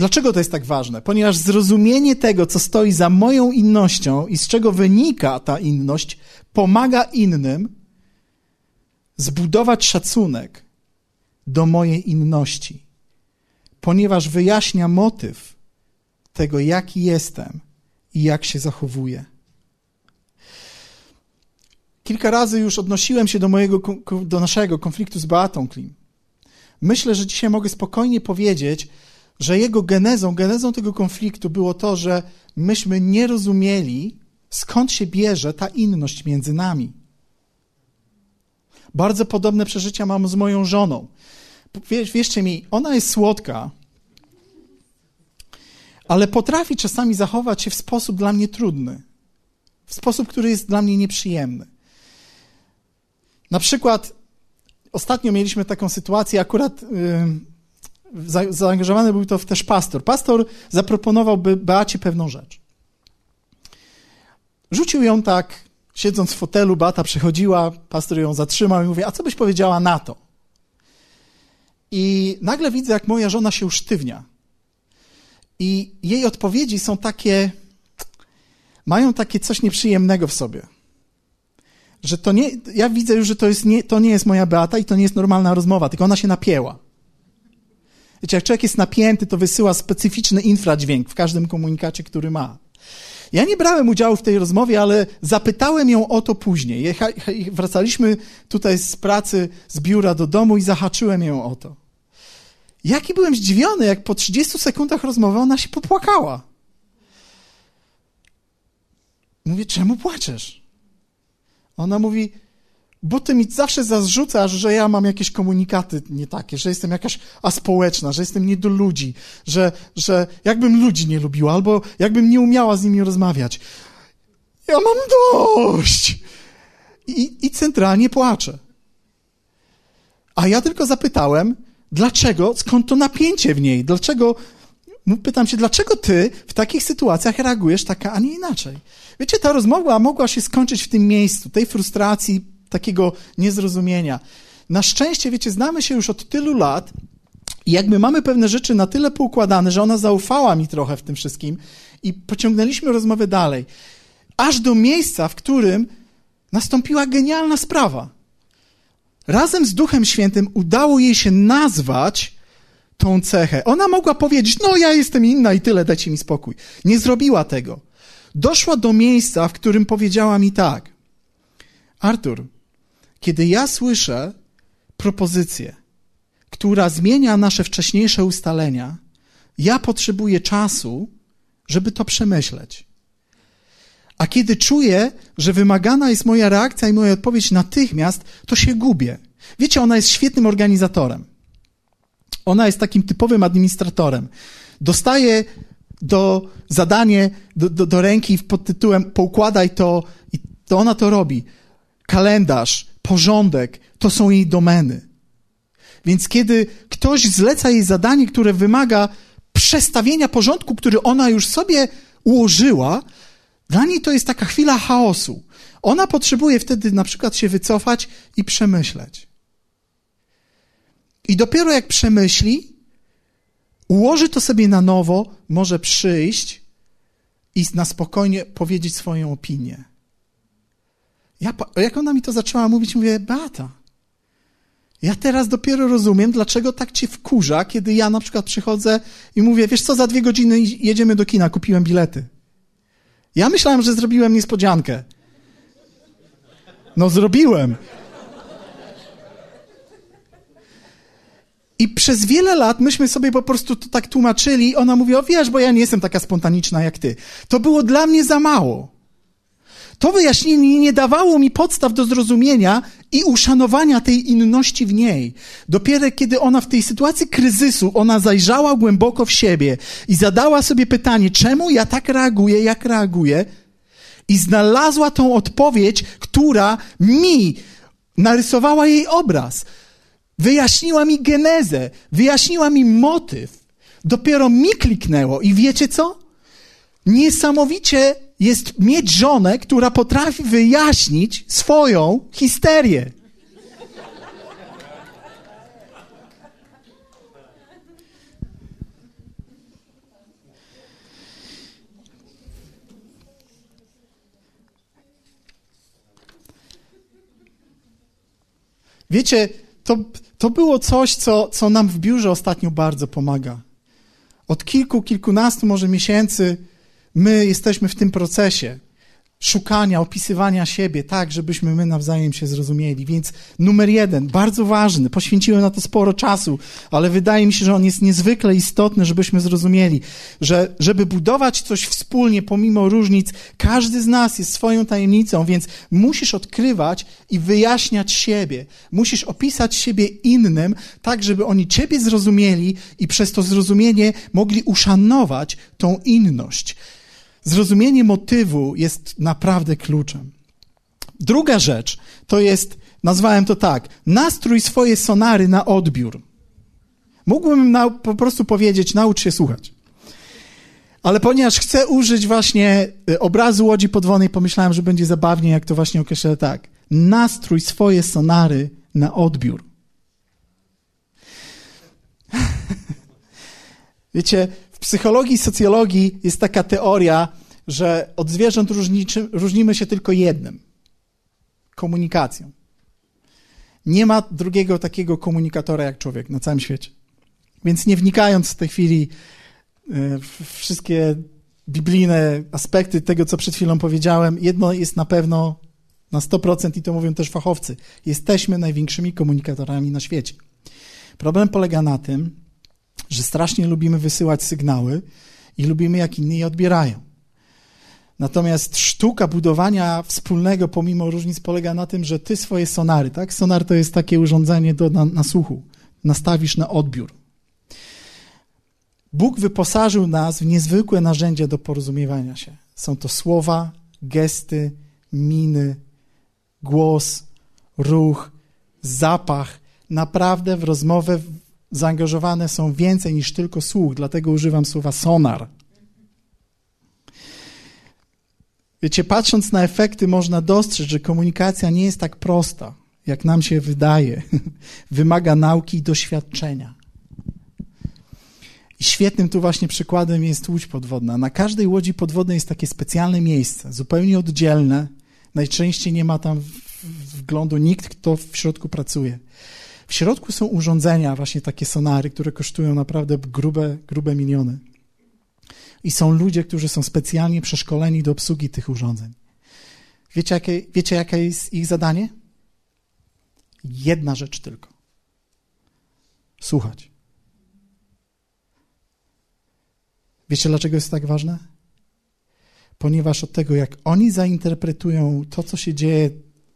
Dlaczego to jest tak ważne? Ponieważ zrozumienie tego, co stoi za moją innością i z czego wynika ta inność, pomaga innym zbudować szacunek do mojej inności, ponieważ wyjaśnia motyw tego, jaki jestem i jak się zachowuję. Kilka razy już odnosiłem się do, mojego, do naszego konfliktu z Beatą Klim. Myślę, że dzisiaj mogę spokojnie powiedzieć, że jego genezą, genezą tego konfliktu było to, że myśmy nie rozumieli skąd się bierze ta inność między nami. Bardzo podobne przeżycia mam z moją żoną. Wiesz, wierzcie mi, ona jest słodka, ale potrafi czasami zachować się w sposób dla mnie trudny, w sposób, który jest dla mnie nieprzyjemny. Na przykład ostatnio mieliśmy taką sytuację, akurat yy, zaangażowany był to też pastor. Pastor zaproponował Beacie pewną rzecz. Rzucił ją tak, siedząc w fotelu, Beata przychodziła, pastor ją zatrzymał i mówi, a co byś powiedziała na to? I nagle widzę, jak moja żona się usztywnia. I jej odpowiedzi są takie, mają takie coś nieprzyjemnego w sobie. Że to nie, ja widzę już, że to, jest nie, to nie jest moja Beata i to nie jest normalna rozmowa, tylko ona się napięła. Wiecie, jak człowiek jest napięty, to wysyła specyficzny infradźwięk w każdym komunikacie, który ma. Ja nie brałem udziału w tej rozmowie, ale zapytałem ją o to później. Jecha, wracaliśmy tutaj z pracy, z biura do domu i zahaczyłem ją o to. Jaki byłem zdziwiony, jak po 30 sekundach rozmowy ona się popłakała. Mówię, czemu płaczesz? Ona mówi, bo ty mi zawsze zarzucasz, że ja mam jakieś komunikaty nie takie, że jestem jakaś aspołeczna, że jestem nie do ludzi, że, że jakbym ludzi nie lubiła, albo jakbym nie umiała z nimi rozmawiać. Ja mam dość! I, i centralnie płaczę. A ja tylko zapytałem, dlaczego, skąd to napięcie w niej, dlaczego, pytam się, dlaczego ty w takich sytuacjach reagujesz tak, a nie inaczej? Wiecie, ta rozmowa mogła się skończyć w tym miejscu, tej frustracji, takiego niezrozumienia. Na szczęście, wiecie, znamy się już od tylu lat i jakby mamy pewne rzeczy na tyle poukładane, że ona zaufała mi trochę w tym wszystkim i pociągnęliśmy rozmowę dalej. Aż do miejsca, w którym nastąpiła genialna sprawa. Razem z Duchem Świętym udało jej się nazwać tą cechę. Ona mogła powiedzieć, no ja jestem inna i tyle, dajcie mi spokój. Nie zrobiła tego. Doszła do miejsca, w którym powiedziała mi tak. Artur, kiedy ja słyszę propozycję, która zmienia nasze wcześniejsze ustalenia, ja potrzebuję czasu, żeby to przemyśleć. A kiedy czuję, że wymagana jest moja reakcja i moja odpowiedź natychmiast, to się gubię. Wiecie, ona jest świetnym organizatorem. Ona jest takim typowym administratorem. Dostaje do zadanie do, do, do ręki pod tytułem poukładaj to i to ona to robi. Kalendarz, porządek, to są jej domeny. Więc kiedy ktoś zleca jej zadanie, które wymaga przestawienia porządku, który ona już sobie ułożyła, dla niej to jest taka chwila chaosu. Ona potrzebuje wtedy na przykład się wycofać i przemyśleć. I dopiero jak przemyśli, ułoży to sobie na nowo, może przyjść i na spokojnie powiedzieć swoją opinię. Ja, jak ona mi to zaczęła mówić, mówię, Beata, ja teraz dopiero rozumiem, dlaczego tak cię wkurza, kiedy ja na przykład przychodzę i mówię, wiesz co, za dwie godziny jedziemy do kina, kupiłem bilety. Ja myślałem, że zrobiłem niespodziankę. No zrobiłem. I przez wiele lat myśmy sobie po prostu to tak tłumaczyli. Ona mówi, o wiesz, bo ja nie jestem taka spontaniczna jak ty. To było dla mnie za mało. To wyjaśnienie nie dawało mi podstaw do zrozumienia i uszanowania tej inności w niej. Dopiero kiedy ona w tej sytuacji kryzysu, ona zajrzała głęboko w siebie i zadała sobie pytanie, czemu ja tak reaguję, jak reaguję, i znalazła tą odpowiedź, która mi narysowała jej obraz. Wyjaśniła mi genezę, wyjaśniła mi motyw. Dopiero mi kliknęło i wiecie co? Niesamowicie jest mieć żonę, która potrafi wyjaśnić swoją histerię. Wiecie, to, to było coś, co, co nam w biurze ostatnio bardzo pomaga. Od kilku, kilkunastu może miesięcy my jesteśmy w tym procesie. szukania, opisywania siebie, tak, żebyśmy my nawzajem się zrozumieli. Więc numer jeden, bardzo ważny, poświęciłem na to sporo czasu, ale wydaje mi się, że on jest niezwykle istotny, żebyśmy zrozumieli, że żeby budować coś wspólnie, pomimo różnic, każdy z nas jest swoją tajemnicą, więc musisz odkrywać i wyjaśniać siebie. Musisz opisać siebie innym, tak, żeby oni ciebie zrozumieli i przez to zrozumienie mogli uszanować tą inność. Zrozumienie motywu jest naprawdę kluczem. Druga rzecz to jest, nazwałem to tak, nastrój swoje sonary na odbiór. Mógłbym na, po prostu powiedzieć, naucz się słuchać. Ale ponieważ chcę użyć właśnie y, obrazu łodzi podwodnej, pomyślałem, że będzie zabawnie, jak to właśnie określę tak. Nastrój swoje sonary na odbiór. Wiecie, psychologii i socjologii jest taka teoria, że od zwierząt różniczy, różnimy się tylko jednym komunikacją. Nie ma drugiego takiego komunikatora jak człowiek na całym świecie. Więc nie wnikając w tej chwili e, w wszystkie biblijne aspekty tego, co przed chwilą powiedziałem, jedno jest na pewno na 100% i to mówią też fachowcy. Jesteśmy największymi komunikatorami na świecie. Problem polega na tym, że strasznie lubimy wysyłać sygnały i lubimy, jak inni je odbierają. Natomiast sztuka budowania wspólnego pomimo różnic polega na tym, że ty swoje sonary, tak? Sonar to jest takie urządzenie do na, na słuchu. Nastawisz na odbiór. Bóg wyposażył nas w niezwykłe narzędzia do porozumiewania się. Są to słowa, gesty, miny, głos, ruch, zapach. Naprawdę w rozmowę zaangażowane są więcej niż tylko słuch, dlatego używam słowa sonar. Wiecie, patrząc na efekty, można dostrzec, że komunikacja nie jest tak prosta, jak nam się wydaje. Wymaga nauki i doświadczenia. I świetnym tu właśnie przykładem jest łódź podwodna. Na każdej łodzi podwodnej jest takie specjalne miejsce, zupełnie oddzielne. Najczęściej nie ma tam wglądu nikt, kto w środku pracuje. W środku są urządzenia, właśnie takie sonary, które kosztują naprawdę grube, grube miliony. I są ludzie, którzy są specjalnie przeszkoleni do obsługi tych urządzeń. Wiecie, jakie, wiecie, jakie jest ich zadanie? Jedna rzecz tylko. Słuchać. Wiecie, dlaczego jest tak ważne? Ponieważ od tego, jak oni zainterpretują to, co się dzieje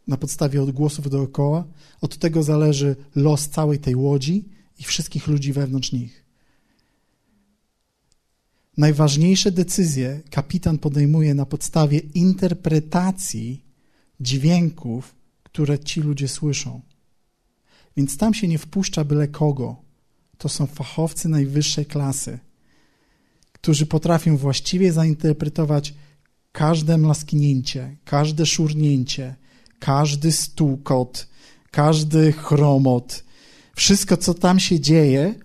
na podstawie odgłosów dookoła, od tego zależy los całej tej łodzi i wszystkich ludzi wewnątrz nich. Najważniejsze decyzje kapitan podejmuje na podstawie interpretacji dźwięków, które ci ludzie słyszą. Więc tam się nie wpuszcza byle kogo. To są fachowcy najwyższej klasy, którzy potrafią właściwie zainterpretować każde mlasknięcie, każde szurnięcie, każdy stukot, każdy chromot, wszystko, co tam się dzieje,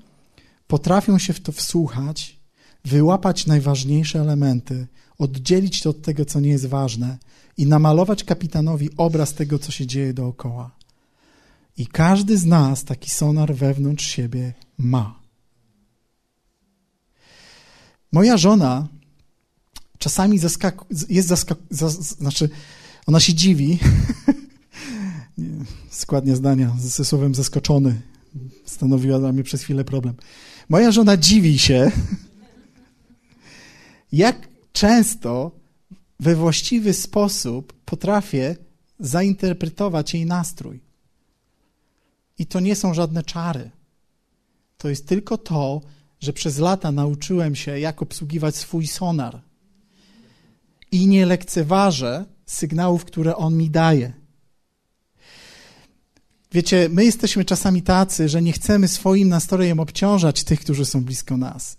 potrafią się w to wsłuchać wyłapać najważniejsze elementy, oddzielić to od tego, co nie jest ważne i namalować kapitanowi obraz tego, co się dzieje dookoła. I każdy z nas taki sonar wewnątrz siebie ma. Moja żona czasami jest zaskaku, znaczy ona się dziwi, składnia zdania ze słowem zaskoczony stanowiła dla mnie przez chwilę problem. Moja żona dziwi się, jak często we właściwy sposób potrafię zainterpretować jej nastrój. I to nie są żadne czary. To jest tylko to, że przez lata nauczyłem się, jak obsługiwać swój sonar. I nie lekceważę sygnałów, które on mi daje. Wiecie, my jesteśmy czasami tacy, że nie chcemy swoim nastrojem obciążać tych, którzy są blisko nas.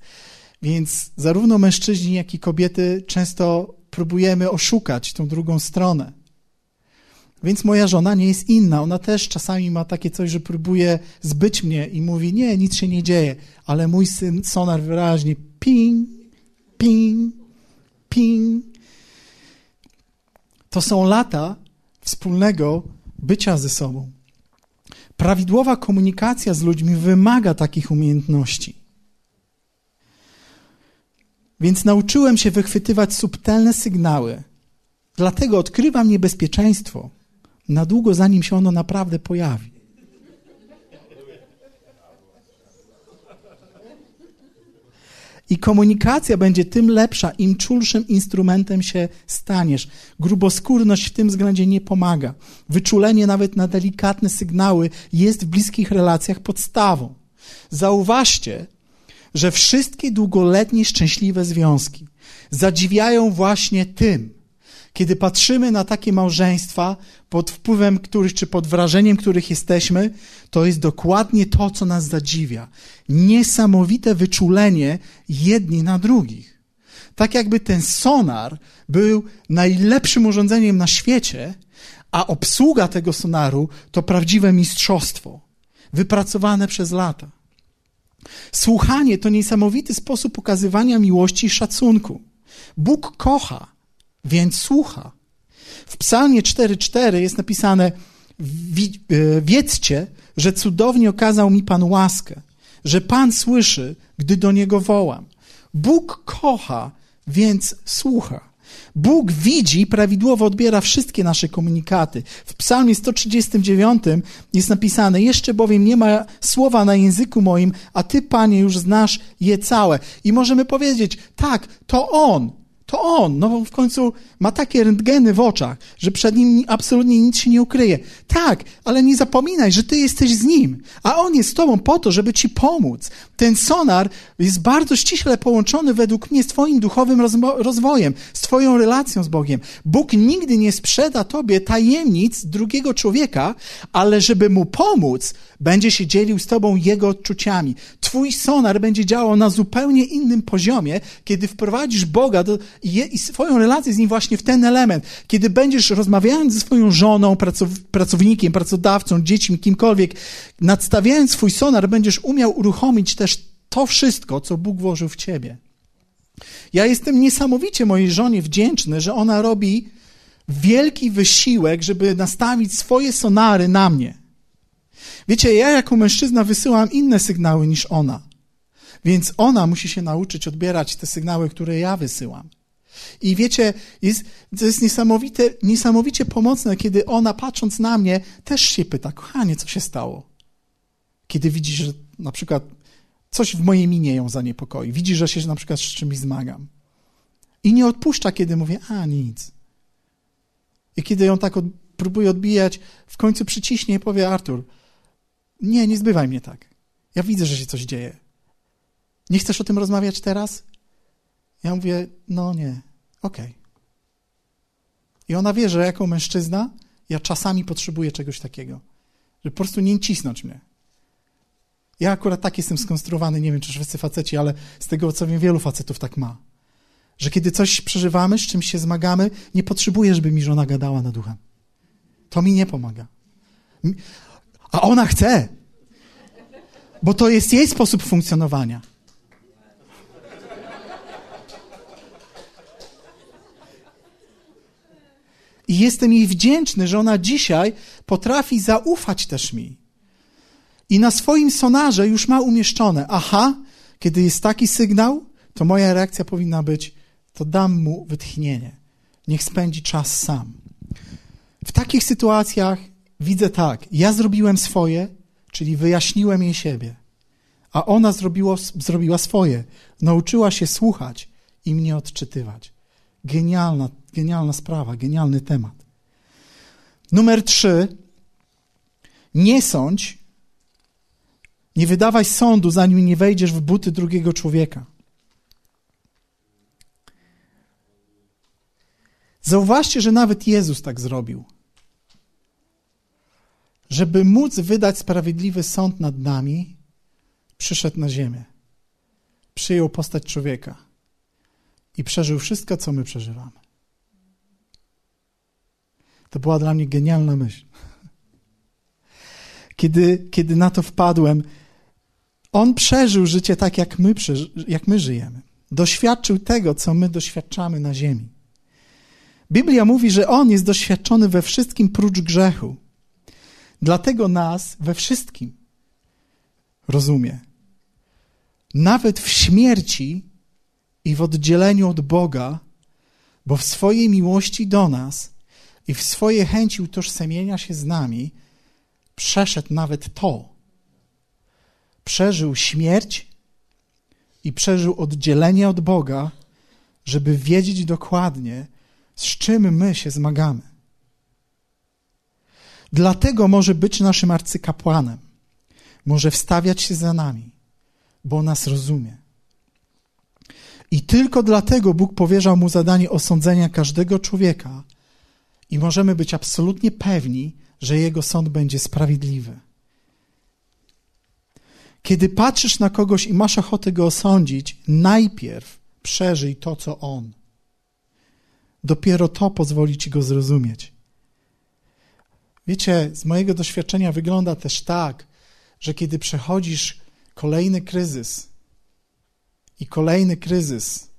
Więc zarówno mężczyźni, jak i kobiety często próbujemy oszukać tą drugą stronę. Więc moja żona nie jest inna. Ona też czasami ma takie coś, że próbuje zbyć mnie i mówi: Nie, nic się nie dzieje. Ale mój syn sonar wyraźnie ping, ping, ping. To są lata wspólnego bycia ze sobą. Prawidłowa komunikacja z ludźmi wymaga takich umiejętności. Więc nauczyłem się wychwytywać subtelne sygnały Dlatego odkrywam niebezpieczeństwo na długo, zanim się ono naprawdę pojawi. I komunikacja będzie tym lepsza, im czulszym instrumentem się staniesz. Gruboskórność w tym względzie nie pomaga. Wyczulenie nawet na delikatne sygnały jest w bliskich relacjach podstawą. Zauważcie, że wszystkie długoletnie szczęśliwe związki zadziwiają właśnie tym, kiedy patrzymy na takie małżeństwa pod wpływem których, czy pod wrażeniem których jesteśmy, to jest dokładnie to, co nas zadziwia. Niesamowite wyczulenie jedni na drugich. Tak jakby ten sonar był najlepszym urządzeniem na świecie, a obsługa tego sonaru to prawdziwe mistrzostwo, wypracowane przez lata. Słuchanie to niesamowity sposób pokazywania miłości i szacunku. Bóg kocha, więc słucha. W Psalmie 4:4 jest napisane: e, Wiedzcie, że cudownie okazał mi Pan łaskę, że Pan słyszy, gdy do niego wołam. Bóg kocha, więc słucha. Bóg widzi i prawidłowo odbiera wszystkie nasze komunikaty. W Psalmie 139 jest napisane: Jeszcze bowiem nie ma słowa na języku moim, a ty, panie, już znasz je całe. I możemy powiedzieć: Tak, to on, to on, no bo w końcu ma takie rentgeny w oczach, że przed nim absolutnie nic się nie ukryje. Tak, ale nie zapominaj, że ty jesteś z nim, a on jest z tobą po to, żeby ci pomóc. Ten sonar jest bardzo ściśle połączony według mnie z twoim duchowym rozwojem, z twoją relacją z Bogiem. Bóg nigdy nie sprzeda tobie tajemnic drugiego człowieka, ale żeby mu pomóc, będzie się dzielił z tobą jego odczuciami. Twój sonar będzie działał na zupełnie innym poziomie, kiedy wprowadzisz Boga do, i, i swoją relację z nim właśnie w ten element. Kiedy będziesz rozmawiając ze swoją żoną, pracow, pracownikiem, pracodawcą, dziećmi, kimkolwiek, nadstawiając swój sonar, będziesz umiał uruchomić też to wszystko, co Bóg włożył w ciebie. Ja jestem niesamowicie mojej żonie wdzięczny, że ona robi wielki wysiłek, żeby nastawić swoje sonary na mnie. Wiecie, ja jako mężczyzna wysyłam inne sygnały niż ona. Więc ona musi się nauczyć odbierać te sygnały, które ja wysyłam. I wiecie, jest, to jest niesamowite, niesamowicie pomocne, kiedy ona patrząc na mnie też się pyta, kochanie, co się stało? Kiedy widzi, że na przykład coś w mojej minie ją zaniepokoi. Widzi, że się na przykład z czymś zmagam. I nie odpuszcza, kiedy mówię, a nic. I kiedy ją tak od, próbuje odbijać, w końcu przyciśnie i powie, Artur, nie, nie zbywaj mnie tak. Ja widzę, że się coś dzieje. Nie chcesz o tym rozmawiać teraz? Ja mówię, no nie, okej. Okay. I ona wie, że jako mężczyzna ja czasami potrzebuję czegoś takiego, żeby po prostu nie cisnąć mnie. Ja akurat tak jestem skonstruowany, nie wiem, czy wszyscy faceci, ale z tego, co wiem, wielu facetów tak ma. Że kiedy coś przeżywamy, z czymś się zmagamy, nie potrzebuję, żeby mi żona gadała nad duchem. To mi nie pomaga. A ona chce, bo to jest jej sposób funkcjonowania. I jestem jej wdzięczny, że ona dzisiaj potrafi zaufać też mi. I na swoim sonarze już ma umieszczone, aha, kiedy jest taki sygnał, to moja reakcja powinna być, to dam mu wytchnienie. Niech spędzi czas sam. W takich sytuacjach widzę tak, ja zrobiłem swoje, czyli wyjaśniłem jej siebie, a ona zrobiło, zrobiła swoje. Nauczyła się słuchać i mnie odczytywać. Genialna, genialna sprawa, genialny temat. Numer trzy. Nie sądź, nie wydawaj sądu, zanim nie wejdziesz w buty drugiego człowieka. Zauważcie, że nawet Jezus tak zrobił. Żeby móc wydać sprawiedliwy sąd nad nami, przyszedł na ziemię. Przyjął postać człowieka i przeżył wszystko, co my przeżywamy. To była dla mnie genialna myśl. Kiedy, kiedy na to wpadłem, on przeżył życie tak, jak my, jak my żyjemy. Doświadczył tego, co my doświadczamy na ziemi. Biblia mówi, że on jest doświadczony we wszystkim prócz grzechu. Dlatego nas we wszystkim rozumie. Nawet w śmierci i w oddzieleniu od Boga bo w swojej miłości do nas i w swojej chęci utożsamienia się z nami przeszedł nawet to. Przeżył śmierć i przeżył oddzielenie od Boga, żeby wiedzieć dokładnie, z czym my się zmagamy. Dlatego może być naszym arcykapłanem. Może wstawiać się za nami, bo nas rozumie. I tylko dlatego Bóg powierzał mu zadanie osądzenia każdego człowieka i możemy być absolutnie pewni, że jego sąd będzie sprawiedliwy. Kiedy patrzysz na kogoś i masz ochotę go osądzić, najpierw przeżyj to, co on. Dopiero to pozwoli ci go zrozumieć. Wiecie, z mojego doświadczenia wygląda też tak, że kiedy przechodzisz kolejny kryzys i kolejny kryzys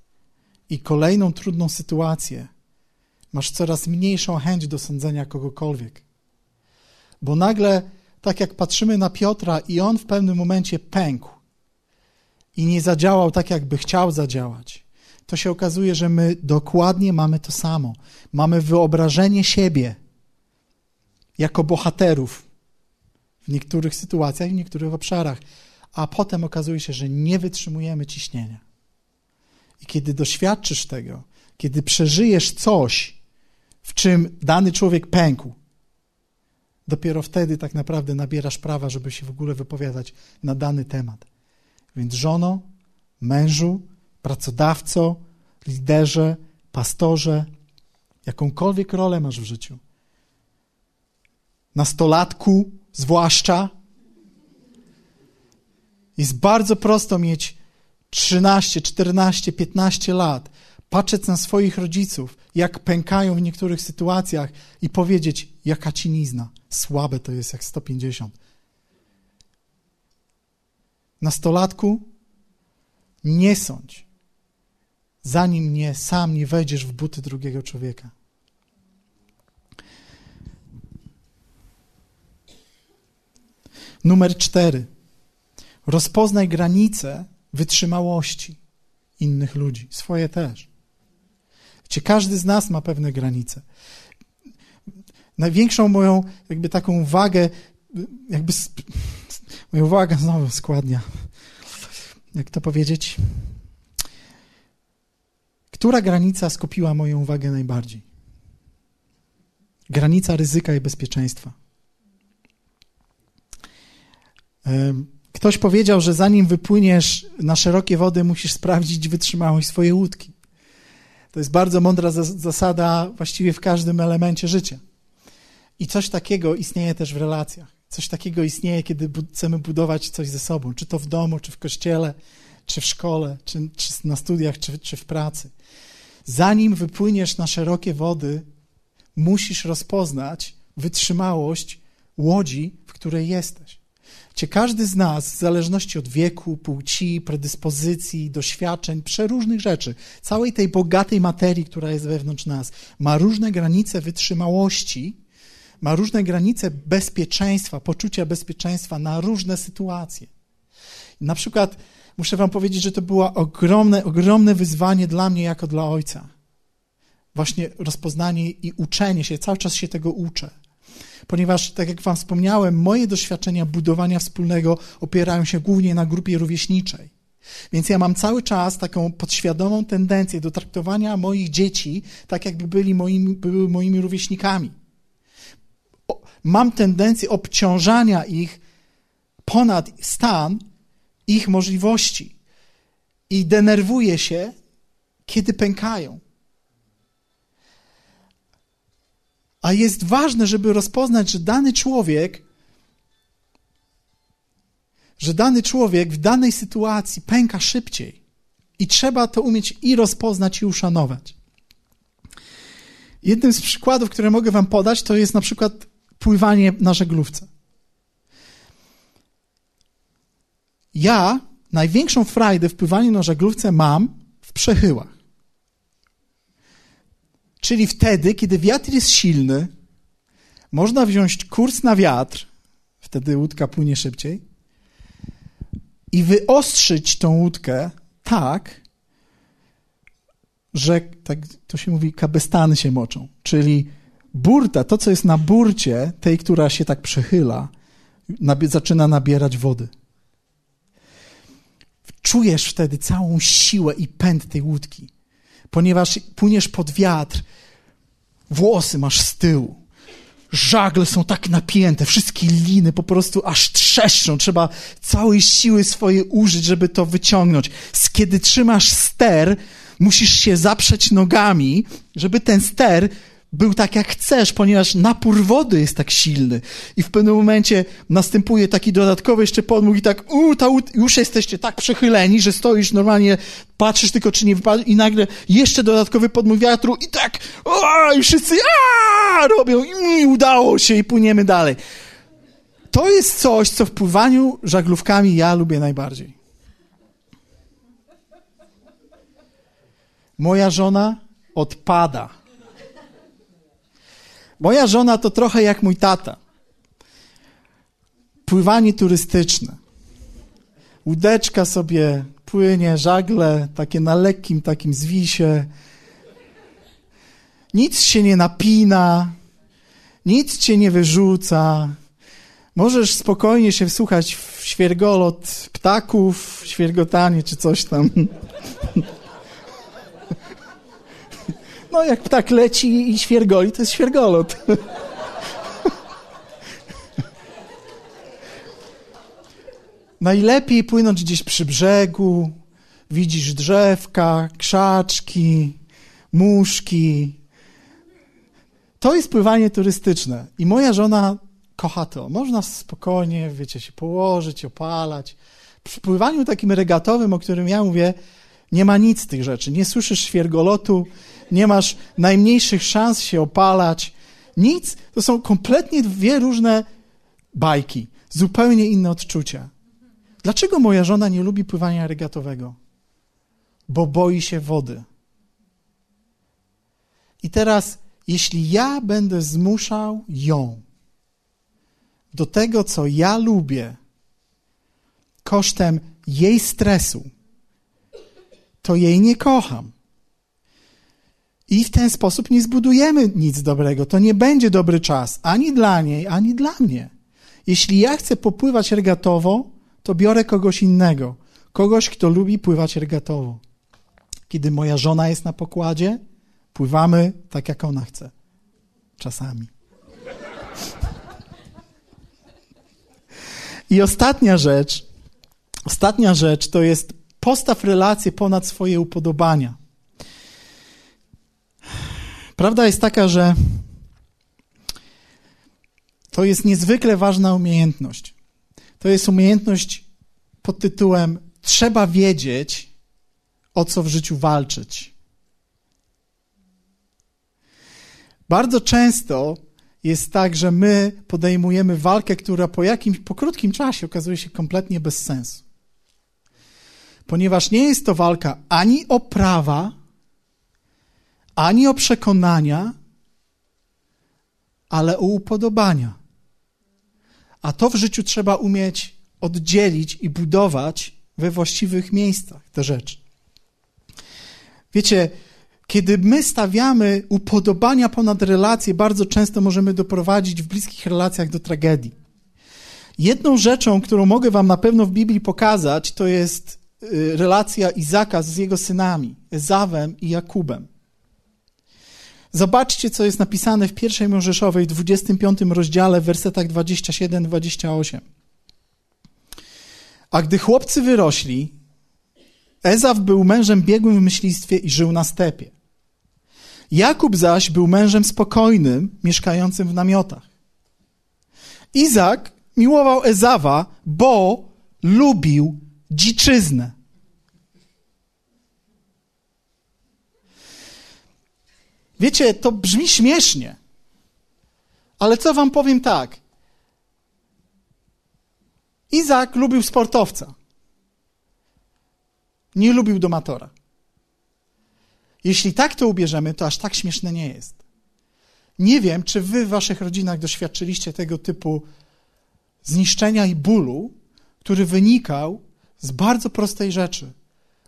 i kolejną trudną sytuację, masz coraz mniejszą chęć do sądzenia kogokolwiek. Bo nagle, tak jak patrzymy na Piotra i on w pewnym momencie pękł i nie zadziałał tak, jakby chciał zadziałać, to się okazuje, że my dokładnie mamy to samo. Mamy wyobrażenie siebie jako bohaterów w niektórych sytuacjach, w niektórych obszarach, a potem okazuje się, że nie wytrzymujemy ciśnienia. I kiedy doświadczysz tego, kiedy przeżyjesz coś, w czym dany człowiek pękł, dopiero wtedy tak naprawdę nabierasz prawa, żeby się w ogóle wypowiadać na dany temat. Więc żono, mężu, pracodawco, liderze, pastorze, jakąkolwiek rolę masz w życiu, nastolatku zwłaszcza, jest bardzo prosto mieć 13, 14, 15 lat, patrzeć na swoich rodziców, jak pękają w niektórych sytuacjach i powiedzieć, jaka cinizna, słabe to jest jak 150. Nastolatku, nie sądź, zanim nie sam nie wejdziesz w buty drugiego człowieka. Numer cztery. Rozpoznaj granice wytrzymałości innych ludzi, swoje też. Wiecie, każdy z nas ma pewne granice. Największą moją jakby taką wagę, jakby moją uwagę znowu składnia. Jak to powiedzieć? Która granica skupiła moją uwagę najbardziej? Granica ryzyka i bezpieczeństwa. Ktoś powiedział, że zanim wypłyniesz na szerokie wody, musisz sprawdzić wytrzymałość swojej łódki. To jest bardzo mądra zasada właściwie w każdym elemencie życia. I coś takiego istnieje też w relacjach. Coś takiego istnieje, kiedy chcemy budować coś ze sobą, czy to w domu, czy w kościele, czy w szkole, czy, czy na studiach, czy, czy w pracy. Zanim wypłyniesz na szerokie wody, musisz rozpoznać wytrzymałość łodzi, w której jesteś. Cie każdy z nas, w zależności od wieku, płci, predyspozycji, doświadczeń, przeróżnych rzeczy, całej tej bogatej materii, która jest wewnątrz nas, ma różne granice wytrzymałości, ma różne granice bezpieczeństwa, poczucia bezpieczeństwa na różne sytuacje. Na przykład muszę wam powiedzieć, że to było ogromne, ogromne wyzwanie dla mnie jako dla ojca. Właśnie rozpoznanie i uczenie się, cały czas się tego uczę ponieważ, tak jak Wam wspomniałem, moje doświadczenia budowania wspólnego opierają się głównie na grupie rówieśniczej. Więc ja mam cały czas taką podświadomą tendencję do traktowania moich dzieci tak, jakby byli moimi, były moimi rówieśnikami. Mam tendencję obciążania ich ponad stan ich możliwości i denerwuję się, kiedy pękają. A jest ważne, żeby rozpoznać, że dany człowiek, że dany człowiek w danej sytuacji pęka szybciej. I trzeba to umieć i rozpoznać, i uszanować. Jednym z przykładów, które mogę Wam podać, to jest na przykład pływanie na żeglówce. Ja największą frajdę w pływaniu na żeglówce mam w przechyłach. Czyli wtedy, kiedy wiatr jest silny, można wziąć kurs na wiatr, wtedy łódka płynie szybciej, i wyostrzyć tą łódkę tak, rzek, tak to się mówi, kabestany się moczą, czyli burta, to co jest na burcie, tej, która się tak przechyla, nabie, zaczyna nabierać wody. Czujesz wtedy całą siłę i pęd tej łódki, ponieważ płyniesz pod wiatr, włosy masz z tyłu, żagle są tak napięte, wszystkie liny po prostu aż trzeszczą. Trzeba całej siły swojej użyć, żeby to wyciągnąć. Kiedy trzymasz ster, musisz się zaprzeć nogami, żeby ten ster był tak jak chcesz, ponieważ napór wody jest tak silny. I w pewnym momencie następuje taki dodatkowy jeszcze podmuch i tak, u, ta, już jesteście tak przechyleni, że stoisz normalnie, patrzysz tylko, czy nie wypadł i nagle jeszcze dodatkowy podmuch wiatru i tak, o, i wszyscy a, robią i udało się i płyniemy dalej. To jest coś, co w pływaniu żaglówkami ja lubię najbardziej. Moja żona odpada Moja żona to trochę jak mój tata. Pływanie turystyczne. Łódeczka sobie płynie, żagle, takie na lekkim takim zwisie. Nic się nie napina, nic cię nie wyrzuca. Możesz spokojnie się wsłuchać w świergolot ptaków, świergotanie czy coś tam. No, jak ptak leci i świergoli, to jest świergolot. Najlepiej płynąć gdzieś przy brzegu, widzisz drzewka, krzaczki, muszki. To jest pływanie turystyczne. I moja żona kocha to. Można spokojnie, wiecie, się położyć, opalać. Przy pływaniu takim regatowym, o którym ja mówię, nie ma nic z tych rzeczy. Nie słyszysz świergolotu, nie masz najmniejszych szans się opalać. Nic. To są kompletnie dwie różne bajki, zupełnie inne odczucia. Dlaczego moja żona nie lubi pływania regatowego? Bo boi się wody. I teraz, jeśli ja będę zmuszał ją do tego, co ja lubię, kosztem jej stresu, to jej nie kocham. I w ten sposób nie zbudujemy nic dobrego. To nie będzie dobry czas ani dla niej, ani dla mnie. Jeśli ja chcę popływać regatowo, to biorę kogoś innego. Kogoś, kto lubi pływać regatowo. Kiedy moja żona jest na pokładzie, pływamy tak, jak ona chce. Czasami. I ostatnia rzecz, ostatnia rzecz to jest postaw relacje ponad swoje upodobania. Prawda jest taka, że to jest niezwykle ważna umiejętność. To jest umiejętność pod tytułem trzeba wiedzieć, o co w życiu walczyć. Bardzo często jest tak, że my podejmujemy walkę, która po jakimś, po krótkim czasie okazuje się kompletnie bez sensu. Ponieważ nie jest to walka ani o prawa, ani o przekonania, ale o upodobania. A to w życiu trzeba umieć oddzielić i budować we właściwych miejscach te rzeczy. Wiecie, kiedy my stawiamy upodobania ponad relacje, bardzo często możemy doprowadzić w bliskich relacjach do tragedii. Jedną rzeczą, którą mogę Wam na pewno w Biblii pokazać, to jest y, relacja Izaka z jego synami, Ezawem i Jakubem. Zobaczcie, co jest napisane w pierwszej Mojżeszowej, 25 rozdziale, w wersetach 27-28. A gdy chłopcy wyrośli, Ezaw był mężem biegłym w myślistwie i żył na stepie. Jakub zaś był mężem spokojnym, mieszkającym w namiotach. Izak miłował Ezawa, bo lubił dziczyznę. Wiecie, to brzmi śmiesznie, ale co wam powiem tak. Izak lubił sportowca. Nie lubił domatora. Jeśli tak to ubierzemy, to aż tak śmieszne nie jest. Nie wiem, czy wy w waszych rodzinach doświadczyliście tego typu zniszczenia i bólu, który wynikał z bardzo prostej rzeczy.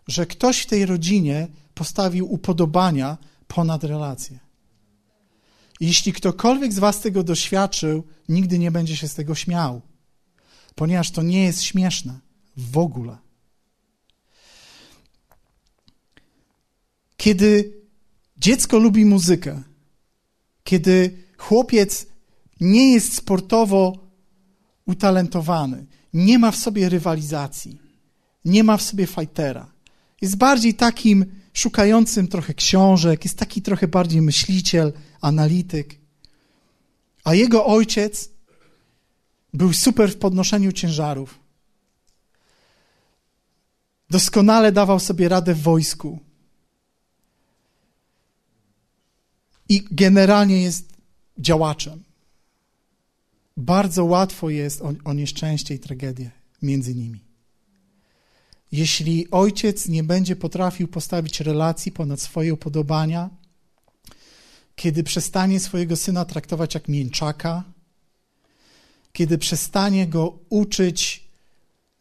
że ktoś w tej rodzinie postawił upodobania ponad relacje. Jeśli ktokolwiek z Was tego doświadczył, nigdy nie będzie się z tego śmiał, ponieważ to nie jest śmieszne w ogóle. Kiedy dziecko lubi muzykę, kiedy chłopiec nie jest sportowo utalentowany, nie ma w sobie rywalizacji, nie ma w sobie fightera, jest bardziej takim szukającym trochę książek, jest taki trochę bardziej myśliciel, analityk. A jego ojciec był super w podnoszeniu ciężarów. Doskonale dawał sobie radę w wojsku. I generalnie jest działaczem. Bardzo łatwo jest o, o nieszczęście i tragedię między nimi. Jeśli ojciec nie będzie potrafił postawić relacji ponad swoje upodobania, kiedy przestanie swojego syna traktować jak mięczaka, kiedy przestanie go uczyć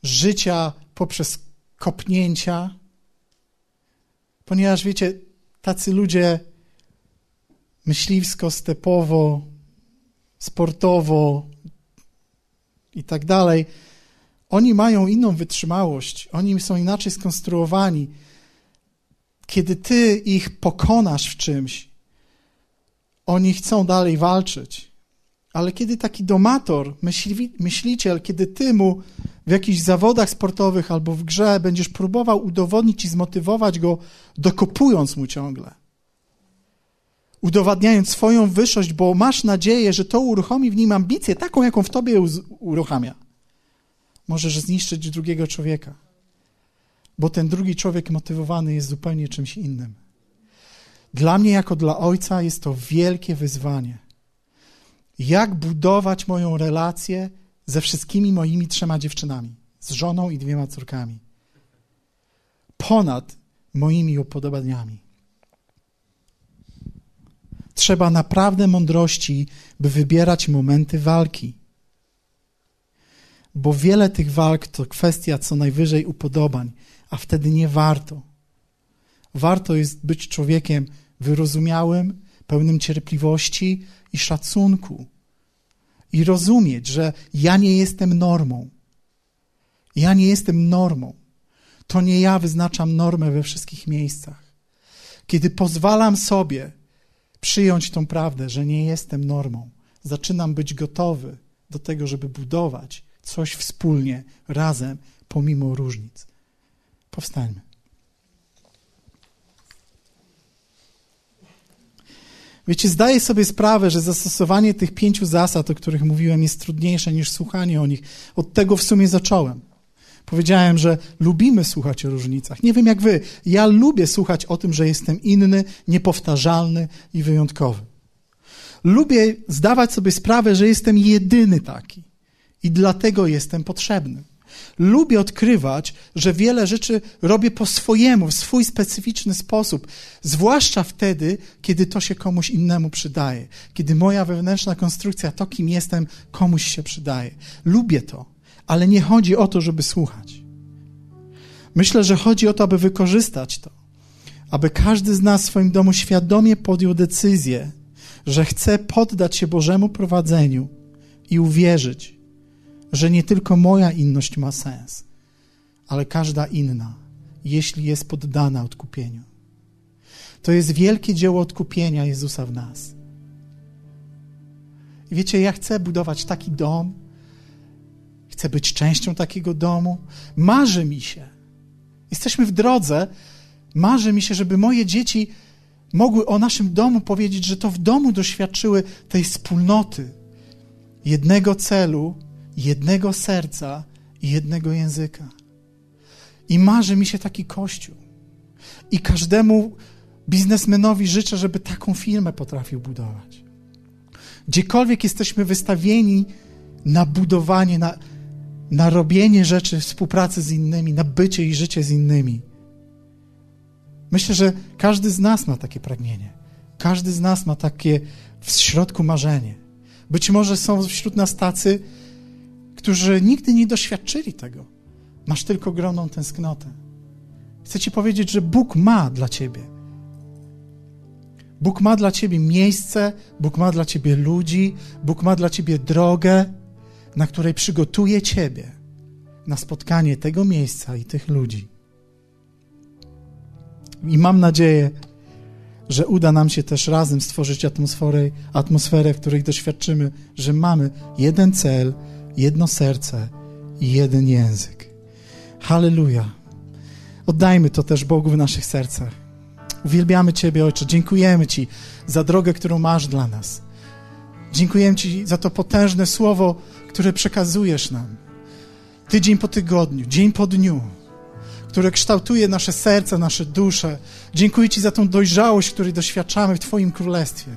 życia poprzez kopnięcia, ponieważ wiecie, tacy ludzie myśliwsko, stepowo, sportowo i tak dalej, oni mają inną wytrzymałość, oni są inaczej skonstruowani. Kiedy ty ich pokonasz w czymś, oni chcą dalej walczyć. Ale kiedy taki domator, myśli, myśliciel, kiedy ty mu w jakichś zawodach sportowych albo w grze będziesz próbował udowodnić i zmotywować go, dokopując mu ciągle, udowadniając swoją wyższość, bo masz nadzieję, że to uruchomi w nim ambicję, taką, jaką w tobie uruchamia, możesz zniszczyć drugiego człowieka, bo ten drugi człowiek motywowany jest zupełnie czymś innym. Dla mnie, jako dla ojca, jest to wielkie wyzwanie. Jak budować moją relację ze wszystkimi moimi trzema dziewczynami, z żoną i dwiema córkami, ponad moimi upodobaniami. Trzeba naprawdę mądrości, by wybierać momenty walki. Bo wiele tych walk to kwestia co najwyżej upodobań, a wtedy nie warto. Warto jest być człowiekiem wyrozumiałym, pełnym cierpliwości i szacunku. I rozumieć, że ja nie jestem normą. Ja nie jestem normą. To nie ja wyznaczam normę we wszystkich miejscach. Kiedy pozwalam sobie przyjąć tą prawdę, że nie jestem normą, zaczynam być gotowy do tego, żeby budować coś wspólnie, razem, pomimo różnic. Powstańmy. Wiecie, zdaję sobie sprawę, że zastosowanie tych pięciu zasad, o których mówiłem, jest trudniejsze niż słuchanie o nich. Od tego w sumie zacząłem. Powiedziałem, że lubimy słuchać o różnicach. Nie wiem jak wy, ja lubię słuchać o tym, że jestem inny, niepowtarzalny i wyjątkowy. Lubię zdawać sobie sprawę, że jestem jedyny taki i dlatego jestem potrzebny. Lubię odkrywać, że wiele rzeczy robię po swojemu, w swój specyficzny sposób, zwłaszcza wtedy, kiedy to się komuś innemu przydaje, kiedy moja wewnętrzna konstrukcja, to kim jestem, komuś się przydaje. Lubię to, ale nie chodzi o to, żeby słuchać. Myślę, że chodzi o to, aby wykorzystać to, aby każdy z nas w swoim domu świadomie podjął decyzję, że chce poddać się Bożemu prowadzeniu i uwierzyć, że nie tylko moja inność ma sens, ale każda inna, jeśli jest poddana odkupieniu. To jest wielkie dzieło odkupienia Jezusa w nas. I wiecie, ja chcę budować taki dom, chcę być częścią takiego domu. Marzy mi się. Jesteśmy w drodze. Marzy mi się, żeby moje dzieci mogły o naszym domu powiedzieć, że to w domu doświadczyły tej wspólnoty, jednego celu jednego serca i jednego języka. I marzy mi się taki kościół. I każdemu biznesmenowi życzę, żeby taką firmę potrafił budować. Gdziekolwiek jesteśmy wystawieni na budowanie, na, na robienie rzeczy, współpracy z innymi, na bycie i życie z innymi. Myślę, że każdy z nas ma takie pragnienie. Każdy z nas ma takie w środku marzenie. Być może są wśród nas tacy, którzy nigdy nie doświadczyli tego. Masz tylko groną tęsknotę. Chcę Ci powiedzieć, że Bóg ma dla Ciebie. Bóg ma dla Ciebie miejsce, Bóg ma dla Ciebie ludzi, Bóg ma dla Ciebie drogę, na której przygotuje Ciebie na spotkanie tego miejsca i tych ludzi. I mam nadzieję, że uda nam się też razem stworzyć atmosferę, atmosferę, w której doświadczymy, że mamy jeden cel, jedno serce i jeden język. Halleluja. Oddajmy to też Bogu w naszych sercach. Uwielbiamy Ciebie, Ojcze. Dziękujemy Ci za drogę, którą masz dla nas. Dziękujemy Ci za to potężne słowo, które przekazujesz nam. Tydzień po tygodniu, dzień po dniu które kształtuje nasze serca, nasze dusze. Dziękuję Ci za tą dojrzałość, której doświadczamy w Twoim królestwie.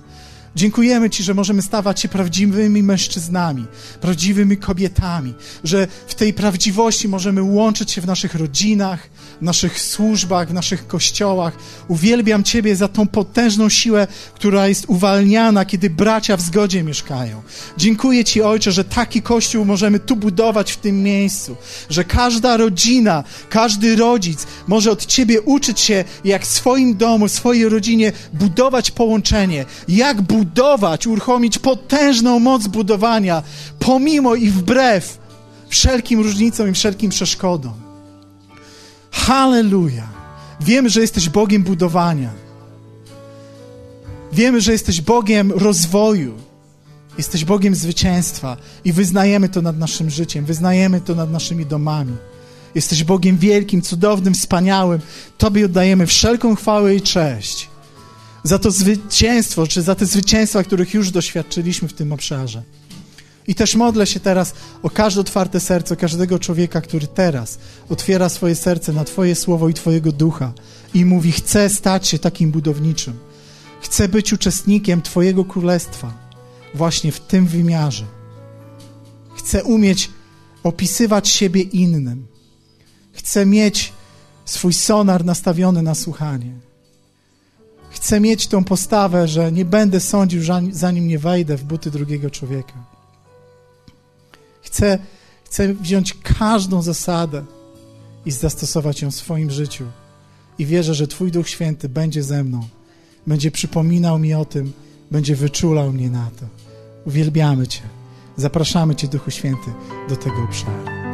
Dziękujemy Ci, że możemy stawać się prawdziwymi mężczyznami, prawdziwymi kobietami, że w tej prawdziwości możemy łączyć się w naszych rodzinach, w naszych służbach, w naszych kościołach. Uwielbiam Ciebie za tą potężną siłę, która jest uwalniana, kiedy bracia w zgodzie mieszkają. Dziękuję Ci, Ojcze, że taki kościół możemy tu budować w tym miejscu, że każda rodzina, każdy rodzic może od Ciebie uczyć się, jak w swoim domu, w swojej rodzinie budować połączenie, jak budować, uruchomić potężną moc budowania, pomimo i wbrew wszelkim różnicom i wszelkim przeszkodom. Halleluja! Wiemy, że jesteś Bogiem budowania. Wiemy, że jesteś Bogiem rozwoju. Jesteś Bogiem zwycięstwa i wyznajemy to nad naszym życiem, wyznajemy to nad naszymi domami. Jesteś Bogiem wielkim, cudownym, wspaniałym. Tobie oddajemy wszelką chwałę i cześć za to zwycięstwo, czy za te zwycięstwa, których już doświadczyliśmy w tym obszarze. I też modlę się teraz o każde otwarte serce, każdego człowieka, który teraz otwiera swoje serce na Twoje słowo i Twojego ducha i mówi: Chcę stać się takim budowniczym. Chcę być uczestnikiem Twojego królestwa właśnie w tym wymiarze. Chcę umieć opisywać siebie innym. Chcę mieć swój sonar nastawiony na słuchanie. Chcę mieć tą postawę, że nie będę sądził, zanim nie wejdę w buty drugiego człowieka. Chcę, chcę wziąć każdą zasadę i zastosować ją w swoim życiu. I wierzę, że Twój Duch Święty będzie ze mną, będzie przypominał mi o tym, będzie wyczulał mnie na to. Uwielbiamy Cię. Zapraszamy Cię, Duchu Święty, do tego obszaru.